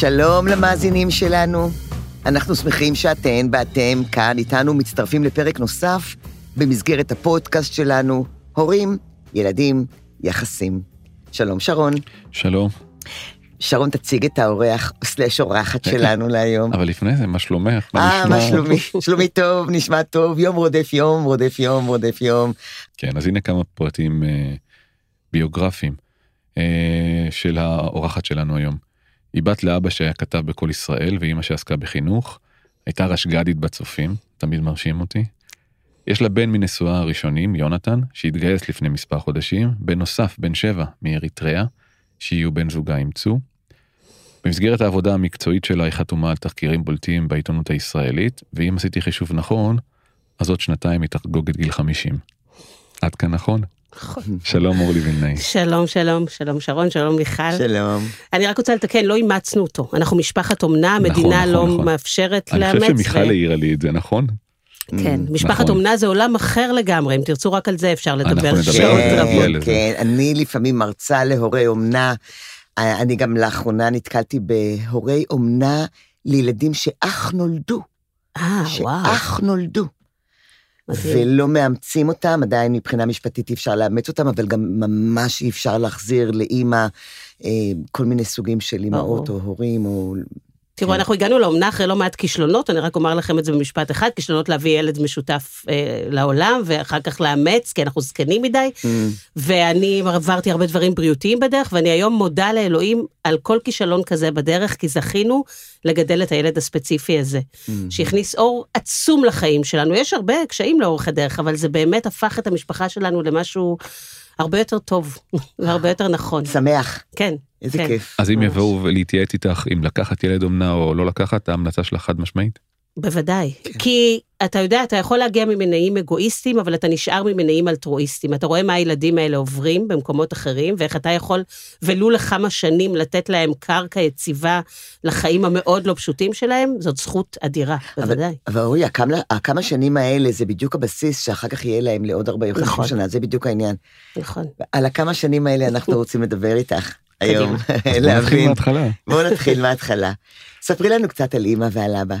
שלום למאזינים שלנו. אנחנו שמחים שאתן ואתם כאן איתנו מצטרפים לפרק נוסף במסגרת הפודקאסט שלנו, הורים, ילדים, יחסים. שלום, שרון. שלום. שרון, תציג את האורח סלש אורחת שלנו להיום. אבל לפני זה, מה שלומך? אה, מה שלומי? שלומי טוב, נשמע טוב, יום רודף יום, רודף יום, רודף יום. כן, אז הנה כמה פרטים אה, ביוגרפיים אה, של האורחת שלנו היום. היא בת לאבא שהיה כתב בכל ישראל ואימא שעסקה בחינוך. הייתה רשג"דית בצופים, תמיד מרשים אותי. יש לה בן מנשואיה הראשונים, יונתן, שהתגייס לפני מספר חודשים, בן נוסף, בן שבע, מאריתריאה, שיהיו בן זוגה אימצו. במסגרת העבודה המקצועית שלה היא חתומה על תחקירים בולטים בעיתונות הישראלית, ואם עשיתי חישוב נכון, אז עוד שנתיים היא תחגוג את גיל 50. עד כאן נכון? נכון. שלום אורלי וילנאי. שלום, שלום, שלום שרון, שלום מיכל. שלום. אני רק רוצה לתקן, לא אימצנו אותו. אנחנו משפחת אומנה, נכון, המדינה נכון, לא נכון. מאפשרת אני לאמץ. חושב שמיכל ו- העירה לי את זה, נכון? כן, משפחת נכון. אומנה זה עולם אחר לגמרי, אם תרצו רק על זה אפשר לדבר אנחנו נדבר שעות על זה, נגיע רבות. כן, אני לפעמים מרצה להורי אומנה. אה, אני גם לאחרונה נתקלתי בהורי אומנה לילדים שאך נולדו. אה, וואו. שאך נולדו. ולא מאמצים אותם, עדיין מבחינה משפטית אי אפשר לאמץ אותם, אבל גם ממש אי אפשר להחזיר לאימא אה, כל מיני סוגים של אימהות או הורים, או... תראו, אנחנו הגענו לאומנה אחרי לא מעט כישלונות, אני רק אומר לכם את זה במשפט אחד, כישלונות להביא ילד משותף אה, לעולם, ואחר כך לאמץ, כי אנחנו זקנים מדי, ואני עברתי הרבה דברים בריאותיים בדרך, ואני היום מודה לאלוהים על כל כישלון כזה בדרך, כי זכינו לגדל את הילד הספציפי הזה, שהכניס אור עצום לחיים שלנו. יש הרבה קשיים לאורך הדרך, אבל זה באמת הפך את המשפחה שלנו למשהו הרבה יותר טוב, והרבה יותר נכון. שמח, כן. איזה כן. כיף. אז אם. יבואו להתייעץ איתך אם לקחת ילד אומנה או לא לקחת, ההמלצה שלך חד משמעית? בוודאי. כי אתה יודע, אתה יכול להגיע ממניעים אגואיסטיים, אבל אתה נשאר ממניעים אלטרואיסטיים. אתה רואה מה הילדים האלה עוברים במקומות אחרים, ואיך אתה יכול, ולו לכמה שנים, לתת להם קרקע יציבה לחיים המאוד לא פשוטים שלהם, זאת זכות אדירה, בוודאי. אבל אורי, הכמה, הכמה שנים האלה זה בדיוק הבסיס שאחר כך יהיה להם לעוד 40 נכון. שנה, זה בדיוק העניין. נכון. על הכמה שנים האלה אנחנו רוצים לדבר איתך היום, להבין. בואו נתחיל מההתחלה. ספרי לנו קצת על אימא ועל אבא.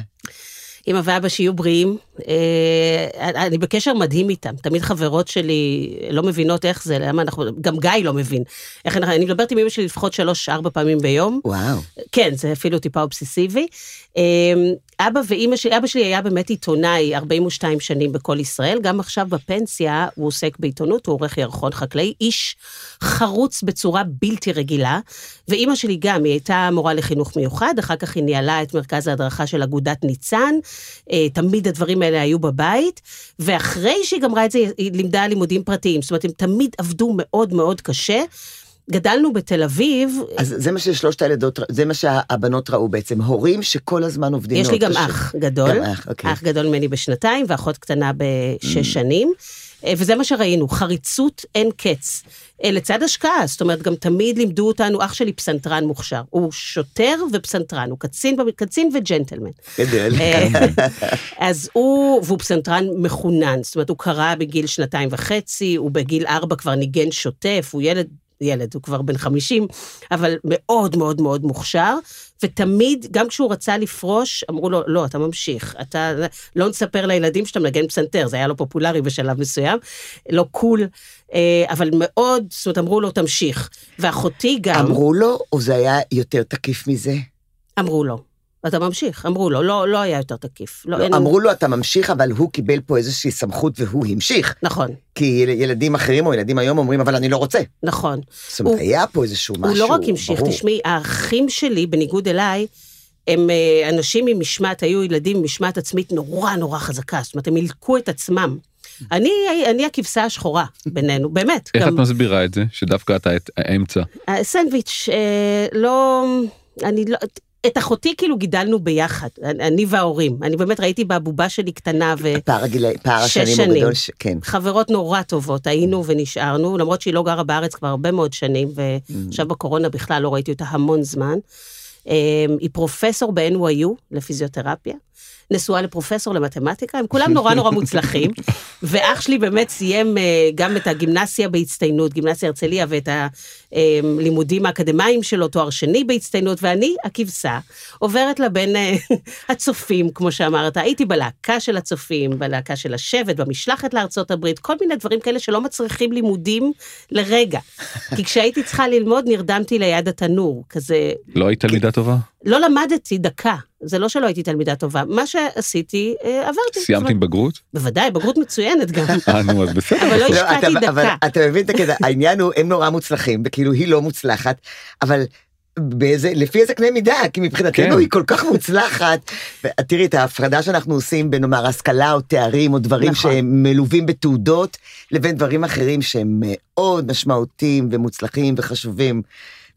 אמא ואבא שיהיו בריאים, אה, אני בקשר מדהים איתם. תמיד חברות שלי לא מבינות איך זה, למה אנחנו, גם גיא לא מבין. איך אנחנו, אני מדברת עם אמא שלי לפחות שלוש-ארבע פעמים ביום. וואו. כן, זה אפילו טיפה אובססיבי. אמ, אבא ואימא שלי, אבא שלי היה באמת עיתונאי 42 שנים בכל ישראל, גם עכשיו בפנסיה הוא עוסק בעיתונות, הוא עורך ירחון חקלאי, איש חרוץ בצורה בלתי רגילה, ואימא שלי גם, היא הייתה מורה לחינוך מיוחד, אחר כך היא ניהלה את מרכז ההדרכה של אגודת ניצן, אה, תמיד הדברים האלה היו בבית, ואחרי שהיא גמרה את זה, היא לימדה לימודים פרטיים, זאת אומרת, הם תמיד עבדו מאוד מאוד קשה. גדלנו בתל אביב, אז זה מה ששלושת הילדות, זה מה שהבנות ראו בעצם, הורים שכל הזמן עובדים יש לי מאוד גם קשה. אח גדול, גם אח, אוקיי. אח גדול ממני בשנתיים ואחות קטנה בשש שנים, אה, וזה מה שראינו, חריצות אין קץ. אה, לצד השקעה, זאת אומרת, גם תמיד לימדו אותנו, אח שלי פסנתרן מוכשר, הוא שוטר ופסנתרן, הוא קצין, קצין וג'נטלמן. גדל. אה, אז הוא, והוא פסנתרן מחונן, זאת אומרת, הוא קרא בגיל שנתיים וחצי, הוא בגיל ארבע כבר ניגן שוטף, הוא ילד, ילד, הוא כבר בן חמישים, אבל מאוד מאוד מאוד מוכשר, ותמיד, גם כשהוא רצה לפרוש, אמרו לו, לא, אתה ממשיך, אתה, לא נספר לילדים שאתה מנגן פסנתר, זה היה לא פופולרי בשלב מסוים, לא קול, אה, אבל מאוד, זאת אומרת, אמרו לו, תמשיך. ואחותי גם, אמרו לו, או זה היה יותר תקיף מזה? אמרו לו, אתה ממשיך, אמרו לו, לא, לא היה יותר תקיף. לא, לא, אין- אמרו לו, אתה ממשיך, אבל הוא קיבל פה איזושהי סמכות והוא המשיך. נכון, כי יל- ילדים אחרים או ילדים היום אומרים, אבל אני לא רוצה. נכון. זאת אומרת, הוא- היה פה איזשהו משהו, הוא לא רק המשיך, ברור. תשמעי, האחים שלי, בניגוד אליי, הם אה, אנשים עם משמעת, היו ילדים עם משמעת עצמית נורא נורא חזקה, זאת אומרת, הם הילקו את עצמם. אני, אני הכבשה השחורה בינינו, באמת. איך את גם מסבירה את זה, שדווקא אתה את האמצע? הסנדוויץ', אה, לא, אני לא, את אחותי כאילו גידלנו ביחד, אני וההורים. אני באמת ראיתי בבובה שלי קטנה, ו... פער הגילי, פער השנים הוא שנים. גדול, ש- כן. חברות נורא טובות, היינו ונשארנו, למרות שהיא לא גרה בארץ כבר הרבה מאוד שנים, ועכשיו בקורונה בכלל לא ראיתי אותה המון זמן. אמ, היא פרופסור ב-NYU לפיזיותרפיה, נשואה לפרופסור למתמטיקה, הם כולם נורא נורא מוצלחים, ואח שלי באמת סיים אה, גם את הגימנסיה בהצטיינות, גימנסיה הרצליה, ואת הלימודים האקדמיים שלו, תואר שני בהצטיינות, ואני, הכבשה, עוברת לבין אה, הצופים, כמו שאמרת, הייתי בלהקה של הצופים, בלהקה של השבט, במשלחת לארצות הברית, כל מיני דברים כאלה שלא מצריכים לימודים לרגע. כי כשהייתי צריכה ללמוד, נרדמתי ליד התנור, כזה... לא היית תלמידה טובה? לא למדתי דקה, זה לא שלא הייתי תלמידה טובה, מה שעשיתי, אה, עברתי. סיימת עם בגרות? בוודאי, בגרות מצוינת גם. אה, נו, אז בסדר. אבל לא השקעתי אתה- אבל דקה. אתה מבין את הקטע, העניין הוא, הם נורא מוצלחים, וכאילו היא לא מוצלחת, אבל באיזה, לפי איזה קנה מידה, כי מבחינתנו כן. היא כל כך מוצלחת. ותראי, את ההפרדה שאנחנו עושים בין נאמר השכלה או תארים או דברים נכון. שהם מלווים בתעודות, לבין דברים אחרים שהם מאוד משמעותיים ומוצלחים וחשובים.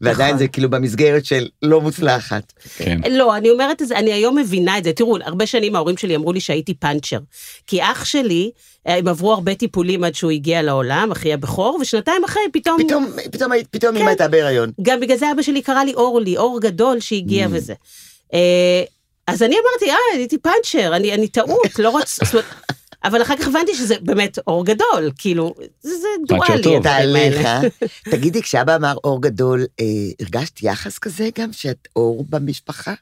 ועדיין נכון. זה כאילו במסגרת של לא מוצלחת. כן. לא, אני אומרת את זה, אני היום מבינה את זה. תראו, הרבה שנים ההורים שלי אמרו לי שהייתי פאנצ'ר. כי אח שלי, אה, הם עברו הרבה טיפולים עד שהוא הגיע לעולם, אחי הבכור, ושנתיים אחרי פתאום... פתאום, פתאום, פתאום כן. אמא הייתה בהיריון. גם בגלל זה אבא שלי קרא לי אורלי, אור גדול שהגיע Mm. וזה. אה, אז אני אמרתי, אה, הייתי פאנצ'ר, אני, אני טעות, לא רוצ... זאת אומרת, אבל אחר כך הבנתי שזה באמת אור גדול, כאילו, זה, דואלי. הדברים האלה. תגידי, כשאבא אמר אור גדול, אה, הרגשת יחס כזה גם, שאת אור במשפחה?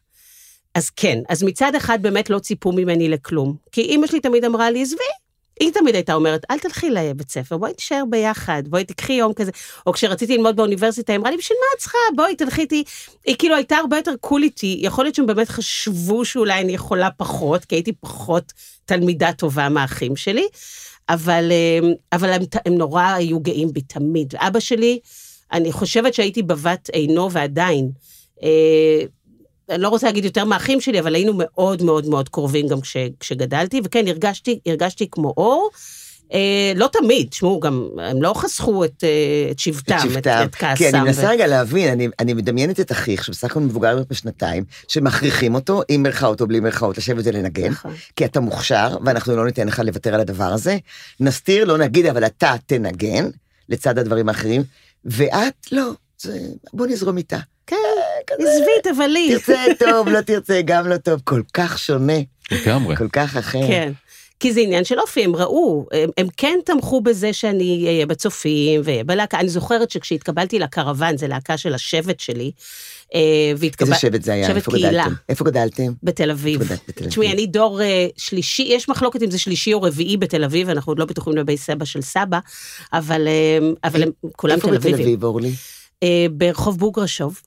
אז כן, אז מצד אחד באמת לא ציפו ממני לכלום. כי אימא שלי תמיד אמרה לי, עזבי. היא תמיד הייתה אומרת, אל תלכי לבית ספר, בואי נשאר ביחד, בואי תקחי יום כזה. או כשרציתי ללמוד באוניברסיטה, היא אמרה לי, בשביל מה את צריכה? בואי תלכי איתי. היא כאילו הייתה הרבה יותר קול איתי, יכול להיות שהם באמת חשבו שאולי אני יכולה פחות, כי הייתי פחות תלמידה טובה מהאחים שלי, אבל, אה, אבל הם, הם נורא היו גאים בי תמיד. ואבא שלי, אני חושבת שהייתי בבת עינו ועדיין. אני לא רוצה להגיד יותר מהאחים שלי, אבל היינו מאוד מאוד מאוד קרובים גם כש, כשגדלתי, וכן, הרגשתי, הרגשתי כמו אור. אה, לא תמיד, תשמעו, גם הם לא חסכו את, אה, את שבטם, את את, שבטם. את כעסם. כי אני מנסה ו- רגע להבין, אני, אני מדמיינת את אחיך, שבסך הכל מבוגר ממך בשנתיים, שמכריחים אותו, עם מירכאות או בלי מירכאות, לשבת ולנגן, נכון. כי אתה מוכשר, ואנחנו לא ניתן לך לוותר על הדבר הזה. נסתיר, לא נגיד, אבל אתה תנגן, לצד הדברים האחרים, ואת, לא, זה, בוא נזרום איתה. כזה, עזבי, תבלי. תרצה טוב, לא תרצה, גם לא טוב, כל כך שונה, לגמרי. כל כך אחר. כן. כי זה עניין של אופי, הם ראו, הם, הם כן תמכו בזה שאני אהיה בצופים ואהיה בלהקה. אני זוכרת שכשהתקבלתי לקרוון, זה להקה של השבט שלי, אה, והתקבל... איזה שבט זה היה? שבט איפה קהילה. גדלתם? איפה גדלתם? בתל אביב. איפה בתל? תשמעי, אני דור אה, שלישי, יש מחלוקת אם זה שלישי או רביעי בתל אביב, אנחנו עוד לא בטוחים לגבי סבא של סבא, אבל, אה, אבל הם כולם איפה תל בתל אביבים. אביב, אורלי? ברחוב בוגרשוב.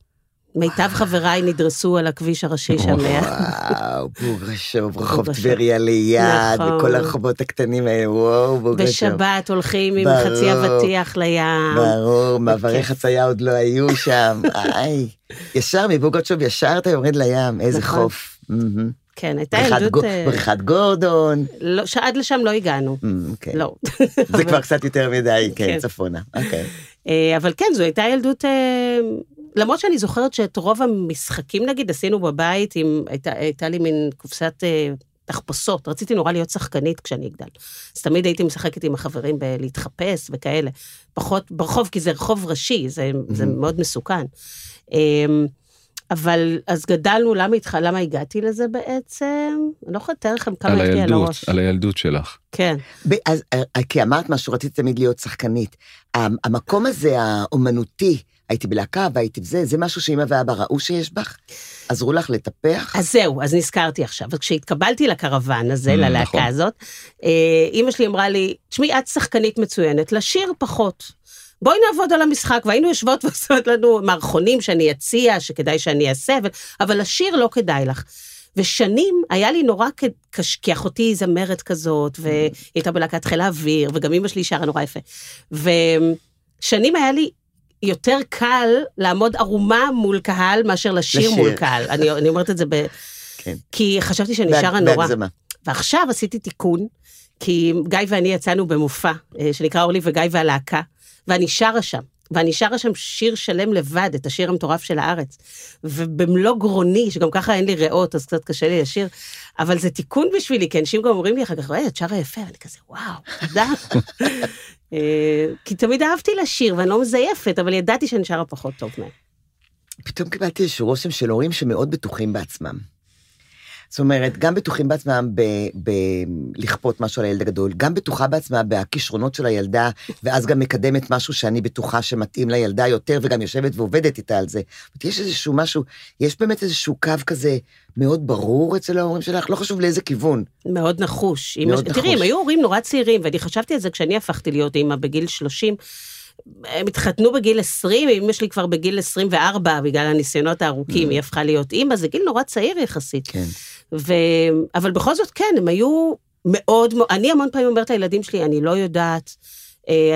מיטב חבריי נדרסו על הכביש הראשי שם. וואו, בוגרשוב, רחוב. טבריה ליד, נכון. וכל הרחובות הקטנים האלה, וואו, בוגרשוב. בשבת הולכים עם. חצי אבטיח לים. ברור, מעברי. חצייה עוד לא היו שם, איי. ישר מבוגרשוב, ישר אתה יורד לים, איזה נכון. חוף. כן, הייתה ילדות... אה, בריכת גורדון. לא, שעד לשם לא הגענו. אמ, כן. לא. זה כבר קצת יותר מדי, כן, כן. צפונה. אוקיי. אה, אבל כן, זו הייתה ילדות... למרות שאני זוכרת שאת רוב המשחקים, נגיד, עשינו בבית, עם, הייתה, הייתה לי מין קופסת אה, תחפושות. רציתי נורא להיות שחקנית כשאני אגדל. אז תמיד הייתי משחקת עם החברים בלהתחפש וכאלה. פחות ברחוב, כי זה רחוב ראשי, זה, זה מאוד מסוכן. אה, אבל אז גדלנו, למה, התח... למה הגעתי לזה בעצם? אני לא יכולה לתאר לכם כמה לי על הילדות, הראש. על הילדות שלך. כן. ב- אז אה, כי אמרת משהו, רציתי תמיד להיות שחקנית. המ- המקום הזה, האומנותי, הייתי בלהקה והייתי בזה, זה משהו שאמא ואבא ראו שיש בך? עזרו לך לטפח? אז זהו, אז נזכרתי עכשיו. אז כשהתקבלתי לקרוון הזה, Mm, ללהקה נכון. הזאת, אה, אימא שלי אמרה לי, תשמעי, את שחקנית מצוינת, לשיר פחות. בואי נעבוד על המשחק, והיינו יושבות ועושות לנו מערכונים שאני אציע, שכדאי שאני אעשה, אבל, לשיר לא כדאי לך. ושנים היה לי נורא ק- קש... כי אחותי היא זמרת כזאת, והיא הייתה בלהקת חיל האוויר, וגם אמא שלי שרה נורא יפה. ושנים היה לי יותר קל לעמוד ערומה מול קהל מאשר לשיר, לשיר. מול קהל. אני, אני אומרת את זה ב... כן. כי חשבתי שאני בהג- שרה נורא. בהגזמה. ועכשיו עשיתי תיקון, כי גיא ואני יצאנו במופע, אה, שנקרא אורלי וגיא והלהקה, ואני שרה שם. ואני שרה שם שיר שלם לבד, את השיר המטורף של הארץ. ובמלוא גרוני, שגם ככה אין לי ריאות, אז קצת קשה לי לשיר, אבל זה תיקון בשבילי, כי אנשים גם אומרים לי אחר כך, וואי, את שרה יפה, ואני כזה, וואו, תודה. אה, כי תמיד אהבתי לשיר, ואני לא מזייפת, אבל ידעתי שאני שרה פחות טוב מהם. פתאום קיבלתי איזשהו רושם של הורים שמאוד בטוחים בעצמם. זאת אומרת, גם בטוחים בעצמם בלכפות משהו על הילד הגדול, גם בטוחה בעצמה בכישרונות של הילדה, ואז גם מקדמת משהו שאני בטוחה שמתאים לילדה יותר, וגם יושבת ועובדת איתה על זה. יש איזשהו משהו, יש באמת איזשהו קו כזה מאוד ברור אצל ההורים שלך, לא חשוב לאיזה כיוון. מאוד נחוש. מאוד תראי, נחוש. הם היו הורים נורא צעירים, ואני חשבתי על זה כשאני הפכתי להיות אימא בגיל 30. הם התחתנו בגיל 20, אמא שלי כבר בגיל 24, בגלל הניסיונות הארוכים, היא הפכה להיות אימא, זה גיל נורא צעיר יחסית. כן. ו... אבל בכל זאת, כן, הם היו מאוד, אני המון פעמים אומרת לילדים שלי, אני לא יודעת,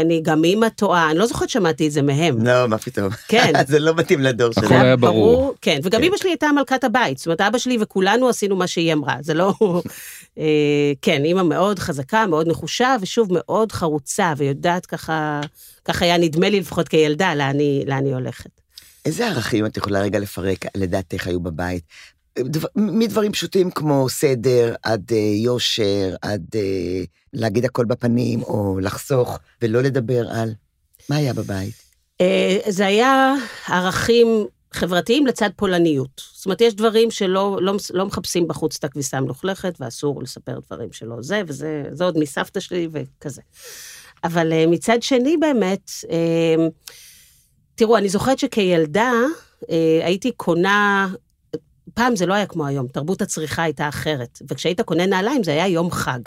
אני גם אימא טועה, אני לא זוכרת שמעתי את זה מהם. לא, מה פתאום. כן. זה לא מתאים לדור הכל שלנו. היה ברור. כן, וגם כן. אמא שלי הייתה מלכת הבית, זאת אומרת, אבא שלי וכולנו עשינו מה שהיא אמרה, זה לא... אה, כן, אימא מאוד חזקה, מאוד נחושה, ושוב, מאוד חרוצה, ויודעת ככה, ככה היה נדמה לי לפחות כילדה, לאן היא הולכת. איזה ערכים את יכולה רגע לפרק, לדעתך, היו בבית? דבר, מדברים פשוטים כמו סדר, עד אה, יושר, עד אה, להגיד הכל בפנים, או לחסוך, ולא לדבר על... מה היה בבית? אה, זה היה ערכים חברתיים לצד פולניות. זאת אומרת, יש דברים שלא לא, לא מחפשים בחוץ את הכביסה המלוכלכת, ואסור לספר דברים שלא זה, וזה זה עוד מסבתא שלי וכזה. אבל מצד שני, באמת, תראו, אני זוכרת שכילדה הייתי קונה, פעם זה לא היה כמו היום, תרבות הצריכה הייתה אחרת, וכשהיית קונה נעליים זה היה יום חג.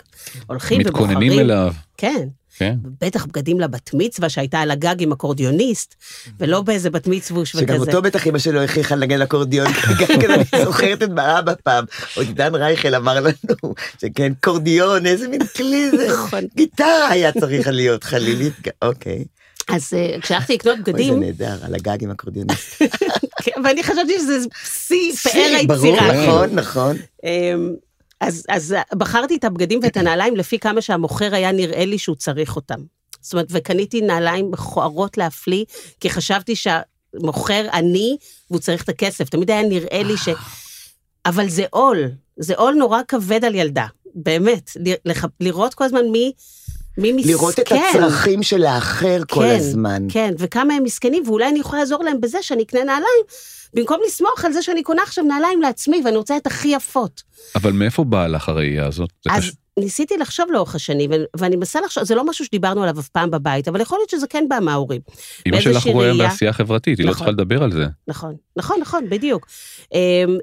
הולכים ובוחרים... מתכוננים אליו, כן, כן. בטח בגדים לבת מצווה שהייתה על הגג עם אקורדיוניסט, ולא באיזה בת מצווש שגם וכזה. אותו בטח אמא שלו הכריחה לנגן אקורדיון, גם כן אני זוכרת את באבא פעם, עוד עידן רייכל אמר לנו, שכן, קורדיון, איזה מין כלי זה, נכון. גיטרה היה צריך להיות חלילית, אוקיי. אז אה, כשהלכתי לקנות אוי, זה בגדים, נהדר, על הגג עם אקורדיוניסט. כן, ואני חשבתי שזה שיא פאר היצירה. נכון, נכון. אמ, אז, אז בחרתי את הבגדים ואת הנעליים לפי כמה שהמוכר היה נראה לי שהוא צריך אותם. זאת אומרת, וקניתי נעליים מכוערות להפליא, כי חשבתי שהמוכר עני והוא צריך את הכסף. תמיד היה נראה לי ש... אבל זה עול, זה עול נורא כבד על ילדה, באמת. לראות כל הזמן מי, מי מסכן. לראות את הצרכים של האחר כל כן, הזמן. כן, וכמה הם מסכנים, ואולי אני יכולה לעזור להם בזה שאני אקנה נעליים, במקום לסמוך על זה שאני קונה עכשיו נעליים לעצמי, ואני רוצה את הכי יפות. אבל מאיפה באה לך הראייה הזאת? זה אז קש- ניסיתי לחשוב לאורך השנים, ואני מנסה לחשוב, זה לא משהו שדיברנו עליו אף פעם בבית, אבל יכול להיות שזה כן בא מההורים. אמא שלך רואה ראייה. בעשייה חברתית, היא לא נכון. צריכה לדבר על זה. נכון, נכון, נכון, בדיוק. אמ,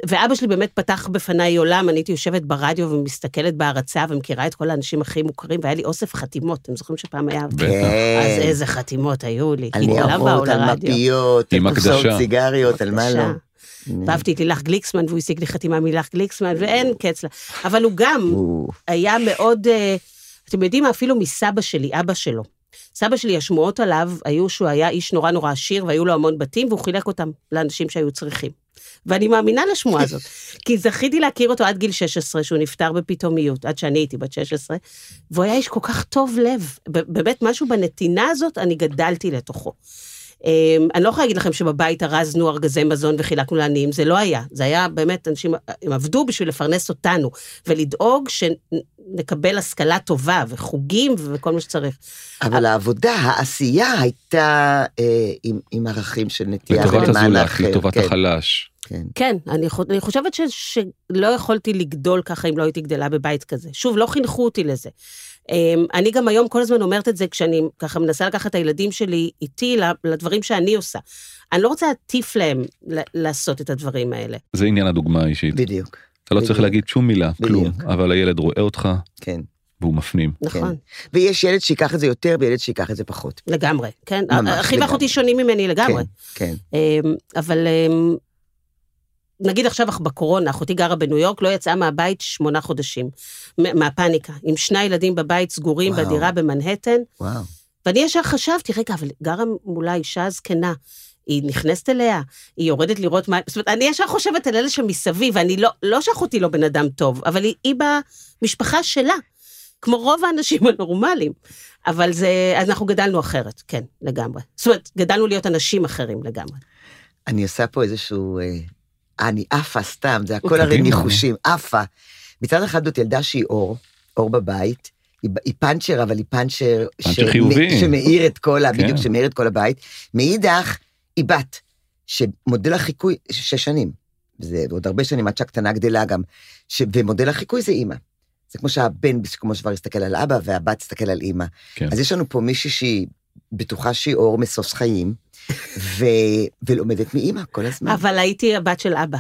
ואבא שלי באמת פתח בפניי עולם, אני הייתי יושבת ברדיו ומסתכלת בהערצה ומכירה את כל האנשים הכי מוכרים, והיה לי אוסף חתימות, אתם זוכרים שפעם היה... בטח. אז כן, איזה חתימות היו לי, כי כולם באו ניירות, על לרדיו. מפיות, על קופסאות. סיגריות, על מה לא. ואהבתי את לילך גליקסמן, והוא השיג לי חתימה מלילך גליקסמן, ואין קץ לה. אבל הוא גם היה מאוד, אה, אתם יודעים מה, אפילו מסבא שלי, אבא שלו. סבא שלי, השמועות עליו היו שהוא היה איש נורא נורא עשיר, והיו לו המון בתים, והוא חילק אותם לאנשים שהיו צריכים. ואני מאמינה לשמועה הזאת, כי זכיתי להכיר אותו עד גיל 16, שהוא נפטר בפתאומיות, עד שאני הייתי בת 16, והוא היה איש כל כך טוב לב. באמת, משהו בנתינה הזאת, אני גדלתי לתוכו. אמ, אני לא יכולה להגיד לכם שבבית ארזנו ארגזי מזון וחילקנו לעניים, זה לא היה. זה היה באמת, אנשים, הם עבדו בשביל לפרנס אותנו, ולדאוג שנקבל השכלה טובה, וחוגים וכל מה שצריך. אבל העבודה, העשייה הייתה אה, עם- עם ערכים של נטייה למען האחר. לטובת כן, החלש. כן. כן, אני, אני חושבת ש, שלא יכולתי לגדול ככה אם לא הייתי גדלה בבית כזה. שוב, לא חינכו אותי לזה. אמ, אני גם היום כל הזמן אומרת את זה כשאני ככה מנסה לקחת את הילדים שלי איתי ל- לדברים שאני עושה. אני לא רוצה להטיף להם ל- לעשות את הדברים האלה. זה עניין הדוגמה האישית. בדיוק, אתה לא צריך. להגיד שום מילה, כלום. אבל הילד רואה אותך כן. והוא מפנים. נכון, ויש ילד שיקח את זה יותר וילד שיקח את זה פחות. לגמרי, כן? ממש, אחי. ואחותי שונים ממני לגמרי. כן, כן. אבל אמ, נגיד עכשיו בקורונה, אחותי גרה בניו יורק, לא יצאה מהבית שמונה חודשים, מהפאניקה, עם שני ילדים בבית סגורים וואו. בדירה במנהטן, וואו. ואני ישר חשבתי, רגע, אבל גרה מולה אישה זקנה, היא נכנסת אליה, היא יורדת לראות מה... זאת אומרת, אני ישר חושבת על אלה שמסביב, ואני לא, לא שאחותי לא בן אדם טוב, אבל היא, היא במשפחה שלה, כמו רוב האנשים הנורמליים. אבל זה, אז אנחנו גדלנו אחרת, כן, לגמרי. זאת אומרת, גדלנו להיות אנשים אחרים לגמרי. אני עושה פה איזשהו... אה, אני עפה סתם, זה הכל הרי. ניחושים, עפה. מצד אחד זאת ילדה שהיא אור, אור בבית, היא, היא פאנצ'ר, אבל היא פאנצ'ר... פאנצ'ר חיובי. שמאיר את כל. כן. בדיוק, שמאיר את כל הבית. מאידך, היא בת, שמודל החיקוי, שש שנים. וזה עוד הרבה שנים עד שהקטנה גדלה גם, ש... ומודל החיקוי זה אימא. זה כמו שהבן כמו שכבר יסתכל על אבא והבת תסתכל על אימא. כן. אז יש לנו פה מישהי שהיא בטוחה שהיא אור משוש חיים, ו... ולומדת מאימא כל הזמן. אבל הייתי הבת של אבא.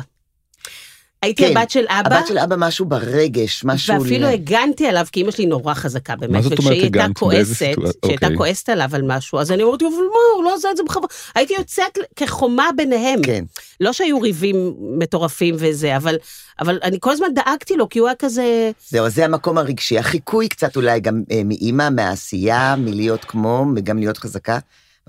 הייתי כן, הבת של אבא, הבת של אבא משהו ברגש, משהו... ואפילו ל- הגנתי עליו, כי אימא שלי נורא חזקה, באמת. מה זאת אומרת הגנת? באיזה כועסת? כשהיא הייתה אוקיי. כועסת עליו על משהו, אז אני אמרתי, אבל מה, הוא לא עשה את זה בכוונה. הייתי יוצאת כחומה ביניהם. כן. לא שהיו ריבים מטורפים וזה, אבל, אבל אני כל הזמן דאגתי לו, כי הוא היה כזה... זהו, זה המקום הרגשי. החיקוי קצת אולי גם אה, מאימא, מהעשייה, מלהיות כמו, וגם להיות חזקה.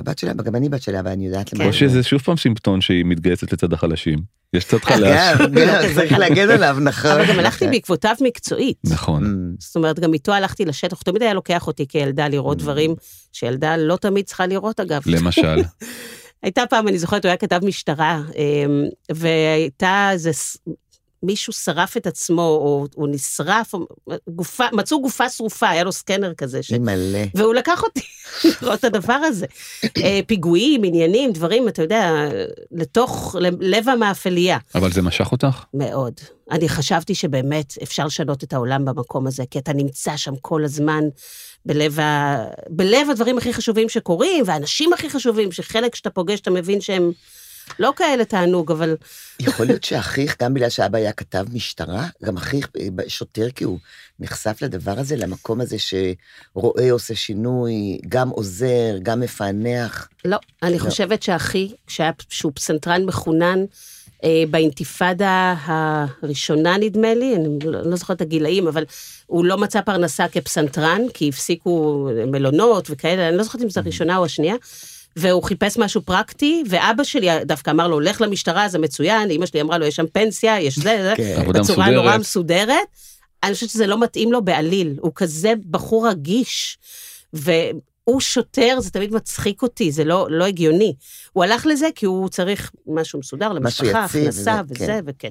הבת של אבא, גם אני בת של אבא, אני יודעת למה. או שזה שוב פעם סימפטון שהיא מתגייסת לצד החלשים. יש צד חלש. צריך להגן עליו, נכון. אבל גם הלכתי בעקבותיו מקצועית. נכון. Mm, זאת אומרת, גם איתו הלכתי לשטח, הוא תמיד היה לוקח אותי כילדה לראות Mm. דברים שילדה לא תמיד צריכה לראות, אגב. למשל. הייתה פעם, אני זוכרת, הוא היה כתב משטרה, אמ, והייתה איזה, מישהו שרף את עצמו, או הוא נשרף, או גופה, מצאו גופה שרופה, היה לו סקנר כזה. ש... מלא. והוא לקח אותי לראות את הדבר הזה. אה, פיגועים, עניינים, דברים, אתה יודע, לתוך לב המאפליה. אבל זה משך אותך? מאוד. אני חשבתי שבאמת אפשר לשנות את העולם במקום הזה, כי אתה נמצא שם כל הזמן בלב, ה... בלב הדברים הכי חשובים שקורים, והאנשים הכי חשובים, שחלק שאתה פוגש, אתה מבין שהם לא כאלה תענוג, אבל יכול להיות שאחיך, גם בגלל שאבא היה כתב משטרה, גם אחיך אה, שוטר, כי הוא נחשף לדבר הזה, למקום הזה שרואה, עושה שינוי, גם עוזר, גם מפענח. לא. אני חושבת שאחי, כשהיה, שהוא פסנתרן מחונן, אה, באינתיפאדה הראשונה, נדמה לי, אני לא לא זוכרת את הגילאים, אבל הוא לא מצא פרנסה כפסנתרן, כי הפסיקו מלונות וכאלה, אני לא זוכרת אם זו הראשונה או השנייה. והוא חיפש משהו פרקטי, ואבא שלי דווקא אמר לו, לך למשטרה, זה מצוין, אמא שלי אמרה לו, יש שם פנסיה, יש זה, זה, כן. בצורה מסודרת. נורא מסודרת. אני חושבת שזה לא מתאים לו בעליל, הוא כזה בחור רגיש, והוא שוטר, זה תמיד מצחיק אותי, זה לא, לא הגיוני. הוא הלך לזה כי הוא צריך משהו מסודר משהו למשפחה, יציב הכנסה וזה, וזה, כן. וכן.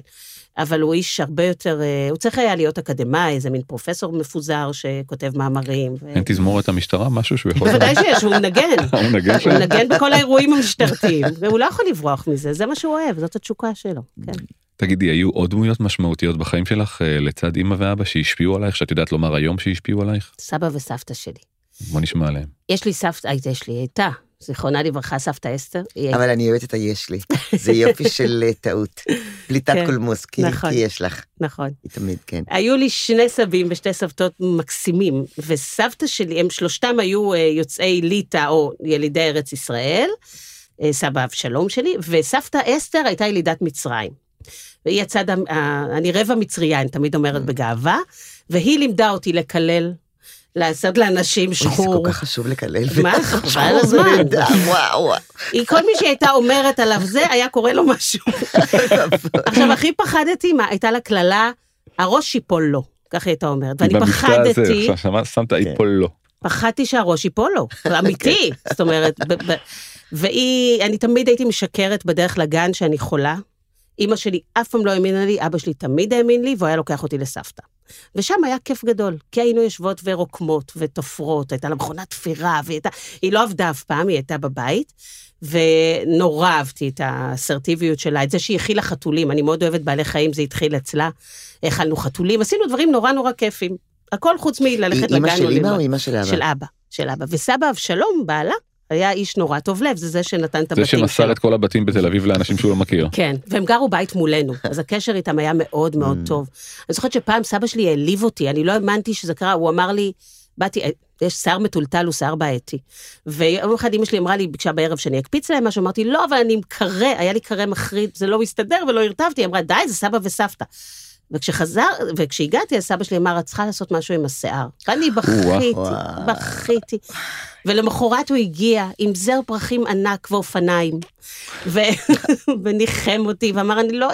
אבל הוא איש הרבה יותר, אה, הוא צריך היה להיות אקדמאי, איזה מין פרופסור מפוזר שכותב מאמרים. ו- אין תזמורת המשטרה? משהו שהוא יכול... בוודאי שיש, הוא מנגן. הוא מנגן הוא? מנגן בכל האירועים המשטרתיים, והוא לא יכול לברוח מזה, זה מה שהוא אוהב, זאת התשוקה שלו. כן. תגידי, היו עוד דמויות משמעותיות בחיים שלך אה, לצד אמא ואבא שהשפיעו עלייך, שאת יודעת לומר היום שהשפיעו עלייך? סבא וסבתא שלי. בוא נשמע עליהם. יש לי סבתא, אה, יש לי, הייתה, זיכרונה לברכה, סבתא אסתר. אבל אני אוהבת את היש לי. זה יופי של אה, טעות. פליטת כן, קולמוס, כי נכון. כי יש לך. נכון. היא תמיד, כן. היו לי שני סבים ושתי סבתות מקסימים, וסבתא שלי, הם שלושתם היו אה, יוצאי ליטא או ילידי ארץ ישראל, סבא אבשלום שלי, וסבתא אסתר הייתה ילידת מצרים. והיא הצד, אני רבע מצריה, אני תמיד אומרת בגאווה, והיא לימדה אותי לקלל, לעשות לאנשים אוי, זה שחור. כל כך חשוב לקלל. מה? חבל הזמן. וואו. היא, כל מי שהייתה אומרת עליו זה, היה קורה לו משהו. עכשיו, הכי פחדתי, מה, הייתה לה קללה, הראש ייפול לו, ככה היא הייתה אומרת. ואני הזה, פחדתי, עכשיו שמה- שמת ייפול לא. פחדתי שהראש ייפול לו, זה אמיתי. זאת אומרת, והיא, אני תמיד הייתי משקרת בדרך לגן שאני חולה. אימא שלי אף פעם לא האמינה לי, אבא שלי תמיד האמין לי, והוא היה לוקח אותי לסבתא. ושם היה כיף גדול, כי היינו יושבות ורוקמות ותופרות, הייתה לה מכונת תפירה, והיא הייתה, היא לא עבדה אף פעם, היא הייתה בבית, ונורא אהבתי את האסרטיביות שלה, את זה שהיא הכילה חתולים, אני מאוד אוהבת בעלי חיים, זה התחיל אצלה. האכלנו חתולים, עשינו דברים נורא נורא כיפים. הכל חוץ מללכת לגן. אימא של אימא. או אימא של אבא? של אבא, של אבא. וסבא אבשלום, בעלה, היה איש נורא טוב לב, זה זה שנתן את זה הבתים שלו. שמסר את כל הבתים בתל אביב לאנשים שהוא לא מכיר. כן, והם גרו בית מולנו, אז הקשר איתם היה מאוד מאוד Mm. טוב. אני זוכרת שפעם סבא שלי העליב אותי, אני לא האמנתי שזה קרה, הוא אמר לי, באתי, יש שיער מטולטל הוא שיער בעייתי. ויום אחד אמא שלי אמרה לי, ביקשה בערב שאני אקפיץ להם משהו, אמרתי, לא, אבל אני עם קרה, היה לי קרה מחריד, זה לא מסתדר ולא הרטבתי, היא אמרה, די, זה סבא וסבתא. וכשחזר, וכשהגעתי, אז סבא שלי אמר, את צריכה לעשות משהו עם השיער. ואני בכיתי. בכיתי. ולמחרת הוא הגיע עם זר פרחים ענק ואופניים, ו... וניחם אותי, ואמר, אני לא...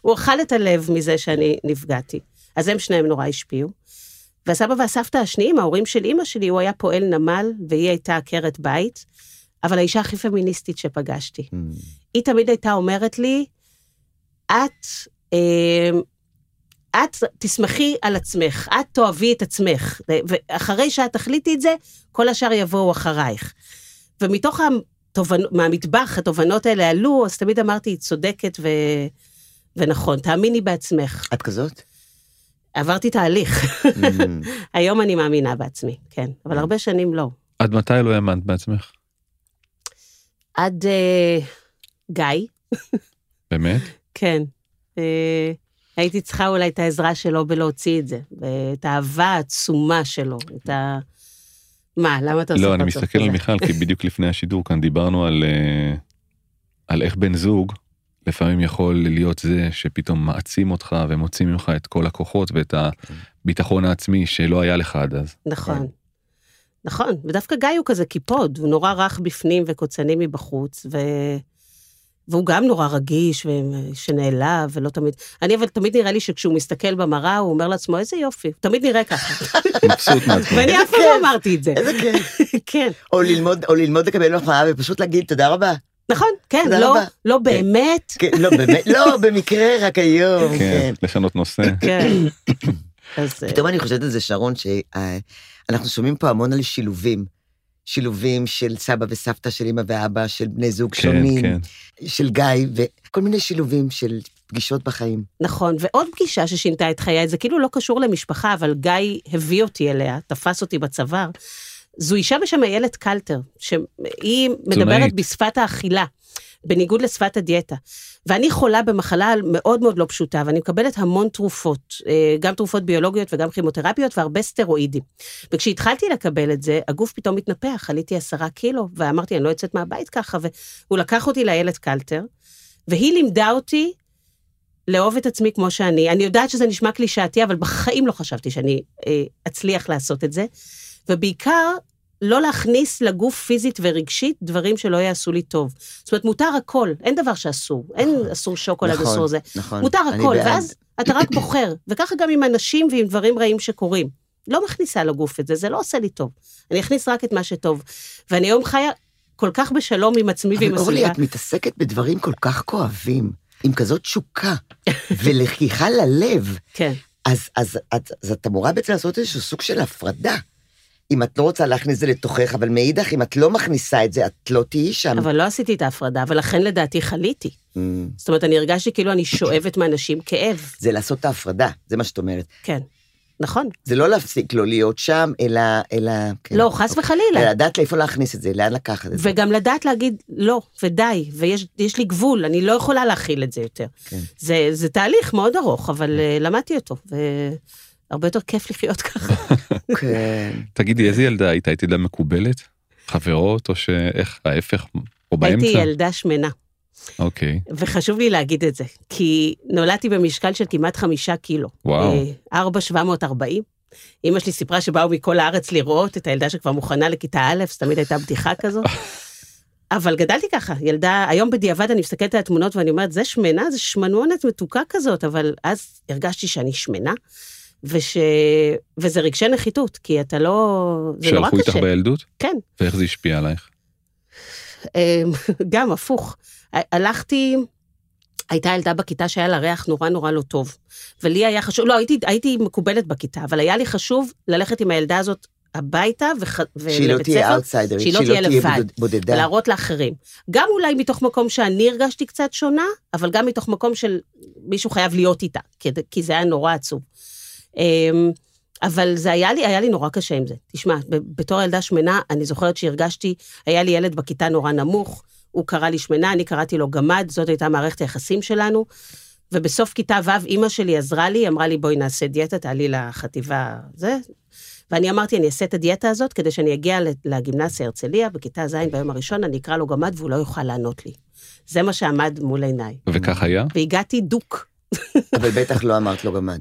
הוא אכל את הלב מזה שאני נפגעתי. אז הם שניהם נורא השפיעו. והסבא והסבתא השניים, ההורים של אימא שלי, הוא היה פועל נמל, והיא הייתה עקרת בית, אבל האישה הכי פמיניסטית שפגשתי. Mm. היא תמיד הייתה אומרת לי, את, אה, את תשמחי על עצמך, את תאהבי את עצמך, ואחרי שאת תחליטי את זה, כל השאר יבואו אחרייך. ומתוך התובנ... מהמטבח, התובנות האלה עלו, אז תמיד אמרתי, היא צודקת ו... ונכון, תאמיני בעצמך. את כזאת? עברתי תהליך. Mm, היום אני מאמינה בעצמי, כן, אבל הרבה שנים לא. עד מתי לא האמנת בעצמך? עד אה, גיא, באמת? כן. אה, הייתי צריכה אולי את העזרה שלו בלהוציא את זה, ואת האהבה העצומה שלו, את ה... מה, למה אתה עושה לא, אני מסתכל על? מיכל, כי בדיוק לפני השידור כאן דיברנו על, אה, על איך בן זוג לפעמים יכול להיות זה שפתאום מעצים אותך ומוציא ממך את כל הכוחות ואת הביטחון העצמי שלא היה לך עד אז. נכון. נכון, ודווקא גיא הוא כזה קיפוד, הוא נורא רך בפנים וקוצני מבחוץ, ו... והוא גם נורא רגיש ושנעלב, ולא תמיד... אני אבל תמיד נראה לי שכשהוא מסתכל במראה, הוא אומר לעצמו, איזה יופי, תמיד נראה ככה. מבסוט מעצמך. ואני אף פעם לא אמרתי את זה. איזה כיף. כן, או ללמוד, או ללמוד לקבל מחמאה ופשוט להגיד תודה רבה. נכון, כן, תודה לא, רבה. לא באמת. כן, לא, באמת, לא, במקרה, רק היום, כן, כן. לשנות נושא. כן. אה, פתאום אני חושבת על זה, שרון, שאנחנו שומעים פה המון על שילובים. שילובים של סבא וסבתא של אמא ואבא, של בני זוג כן, שונים, כן. של גיא, וכל מיני שילובים של פגישות בחיים. נכון, ועוד פגישה ששינתה את חיי, זה כאילו לא קשור למשפחה, אבל גיא הביא אותי אליה, תפס אותי בצוואר. זו אישה בשם איילת קלטר, שהיא מדברת בשפת האכילה, בניגוד לשפת הדיאטה. ואני חולה במחלה מאוד מאוד לא פשוטה, ואני מקבלת המון תרופות, אה, גם תרופות ביולוגיות וגם כימותרפיות, והרבה סטרואידים. וכשהתחלתי לקבל את זה, הגוף פתאום התנפח, עליתי עשרה קילו, ואמרתי, אני לא יוצאת מהבית ככה, והוא לקח אותי לאיילת קלטר, והיא לימדה אותי לאהוב את עצמי כמו שאני. אני יודעת שזה נשמע קלישאתי, אבל בחיים לא חשבתי שאני אה, אצליח לעשות את זה. ובעיקר, לא להכניס לגוף פיזית ורגשית דברים שלא יעשו לי טוב. זאת אומרת, מותר הכל, אין דבר שאסור. אין אסור שוקולד, נכון, אסור זה. נכון. מותר הכל. ואז אתה רק בוחר. וככה גם עם אנשים ועם דברים רעים שקורים. לא מכניסה לגוף את זה, זה לא עושה לי טוב. אני אכניס רק את מה שטוב. ואני היום חיה כל כך בשלום עם עצמי ועם אבל אורלי, הסביבה. את מתעסקת בדברים כל כך כואבים, עם כזאת תשוקה, ולקיחה ללב. כן. אז, אז, אז, אז את אמורה בעצם לעשות איזשהו סוג של הפרדה. אם את לא רוצה להכניס את זה לתוכך, אבל מאידך, אם את לא מכניסה את זה, את לא תהיי שם. אבל לא עשיתי את ההפרדה, ולכן לדעתי חליתי. Mm, זאת אומרת, אני הרגשתי כאילו אני שואבת מאנשים כאב. זה לעשות את ההפרדה, זה מה שאת אומרת. כן. נכון. זה לא להפסיק לא להיות שם, אלא... אלא כן. לא, חס אלא וחלילה. לדעת לאיפה להכניס את זה, לאן לקחת את זה. וגם לדעת להגיד לא, ודי, ויש יש לי גבול, אני לא יכולה להכיל את זה יותר. כן. זה, זה תהליך מאוד ארוך, אבל uh, למדתי אותו, והרבה יותר כיף לחיות ככה. כן. תגידי, איזה ילדה היית? היית ילדה מקובלת? חברות, או שאיך, ההפך, או באמצע? הייתי ילדה שמנה, אוקיי, וחשוב לי להגיד את זה, כי נולדתי במשקל של כמעט חמישה קילו. וואו. אה, ארבע שבע מאות ארבעים. אמא שלי סיפרה שבאו מכל הארץ לראות את הילדה שכבר מוכנה לכיתה א', זו תמיד הייתה בדיחה כזו. אבל גדלתי ככה, ילדה, היום בדיעבד אני מסתכלת על התמונות ואני אומרת, זה שמנה, זה שמנונת מתוקה כזאת, אבל אז הרגשתי שאני שמנה, וש... וזה רגשי נחיתות, כי אתה לא... זה נורא שהלכו איתך קשה. בילדות? כן, ואיך זה השפיע עלייך? אמ, גם הפוך. הלכתי, הייתה ילדה בכיתה שהיה לה ריח נורא נורא לא טוב. ולי היה חשוב, לא, הייתי, הייתי מקובלת בכיתה, אבל היה לי חשוב ללכת עם הילדה הזאת הביתה וח, שהיא לא ולבית תהיה ספר, אאוטסיידרית, שהיא לא תהיה לבד, בודד- בודדה. ולהראות לאחרים. גם אולי מתוך מקום שאני הרגשתי קצת שונה, אבל גם מתוך מקום של מישהו חייב להיות איתה, כי, כי זה היה נורא עצוב. אמ, אבל זה היה לי, היה לי נורא קשה עם זה. תשמע, בתור ילדה שמנה, אני זוכרת שהרגשתי, היה לי ילד בכיתה נורא נמוך, הוא קרא לי שמנה, אני קראתי לו גמד, זאת הייתה מערכת היחסים שלנו. ובסוף כיתה ו', אימא שלי עזרה לי, אמרה לי, בואי נעשה דיאטה, תעלי לחטיבה, זה. ואני אמרתי, אני אעשה את הדיאטה הזאת כדי שאני אגיע לגימנסיה הרצליה, בכיתה ז' ביום הראשון, אני אקרא לו גמד והוא לא יוכל לענות לי. זה מה שעמד מול עיניי. וכך היה? והגעתי דוק. אבל בטח לא אמרת לו גמד.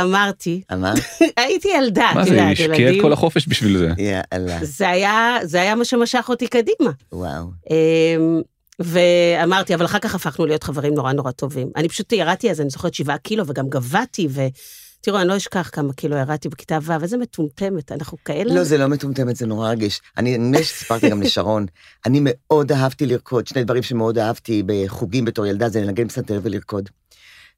אמרתי, אמרת? הייתי ילדה, מה זה, היא השקיעה את כל החופש בשביל זה. יאללה, זה היה, זה היה מה שמשך אותי קדימה. וואו. אמ, ואמרתי, אבל אחר כך הפכנו להיות חברים נורא נורא טובים. אני פשוט ירדתי אז, אני זוכרת שבעה קילו, וגם גבהתי, ותראו, אני לא אשכח כמה קילו ירדתי בכיתה ו', איזה מטומטמת, אנחנו כאלה. לא, זה לא מטומטמת, זה נורא רגיש. אני נדמה שסיפרתי גם לשרון, אני מאוד אהבתי לרקוד, שני דברים שמאוד אהבתי בחוגים בתור ילדה, זה לנגן פסנתר ולרקוד.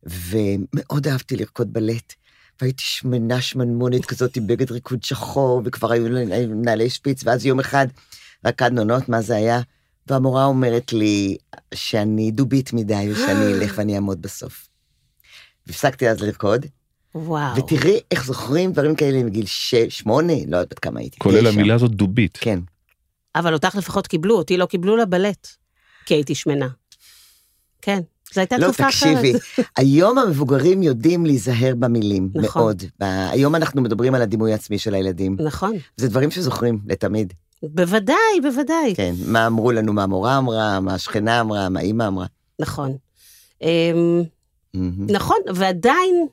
ומאוד אהבתי לרקוד בלט. והייתי שמנה שמנמונת כזאת עם בגד ריקוד שחור, וכבר היו לי נעלי שפיץ, ואז יום אחד רקדנו, לא יודעת מה זה היה, והמורה אומרת לי שאני דובית מדי, ושאני אלך ואני אעמוד בסוף. והפסקתי אז לרקוד, וואו. ותראי איך זוכרים דברים כאלה מגיל שש, שמונה, לא יודעת בת כמה הייתי. כולל. המילה הזאת דובית. כן. אבל אותך לפחות קיבלו, אותי לא קיבלו לבלט, כי הייתי שמנה. כן, זו הייתה לא, תקופה אחרת. תקשיבי, היום המבוגרים יודעים להיזהר במילים, נכון. מאוד. ב- היום אנחנו מדברים על הדימוי העצמי של הילדים. נכון, זה דברים שזוכרים לתמיד. בוודאי, בוודאי. כן, מה אמרו לנו, מה המורה אמרה, מה השכנה אמרה, מה אימא אמרה. נכון. אמ. נכון, ועדיין,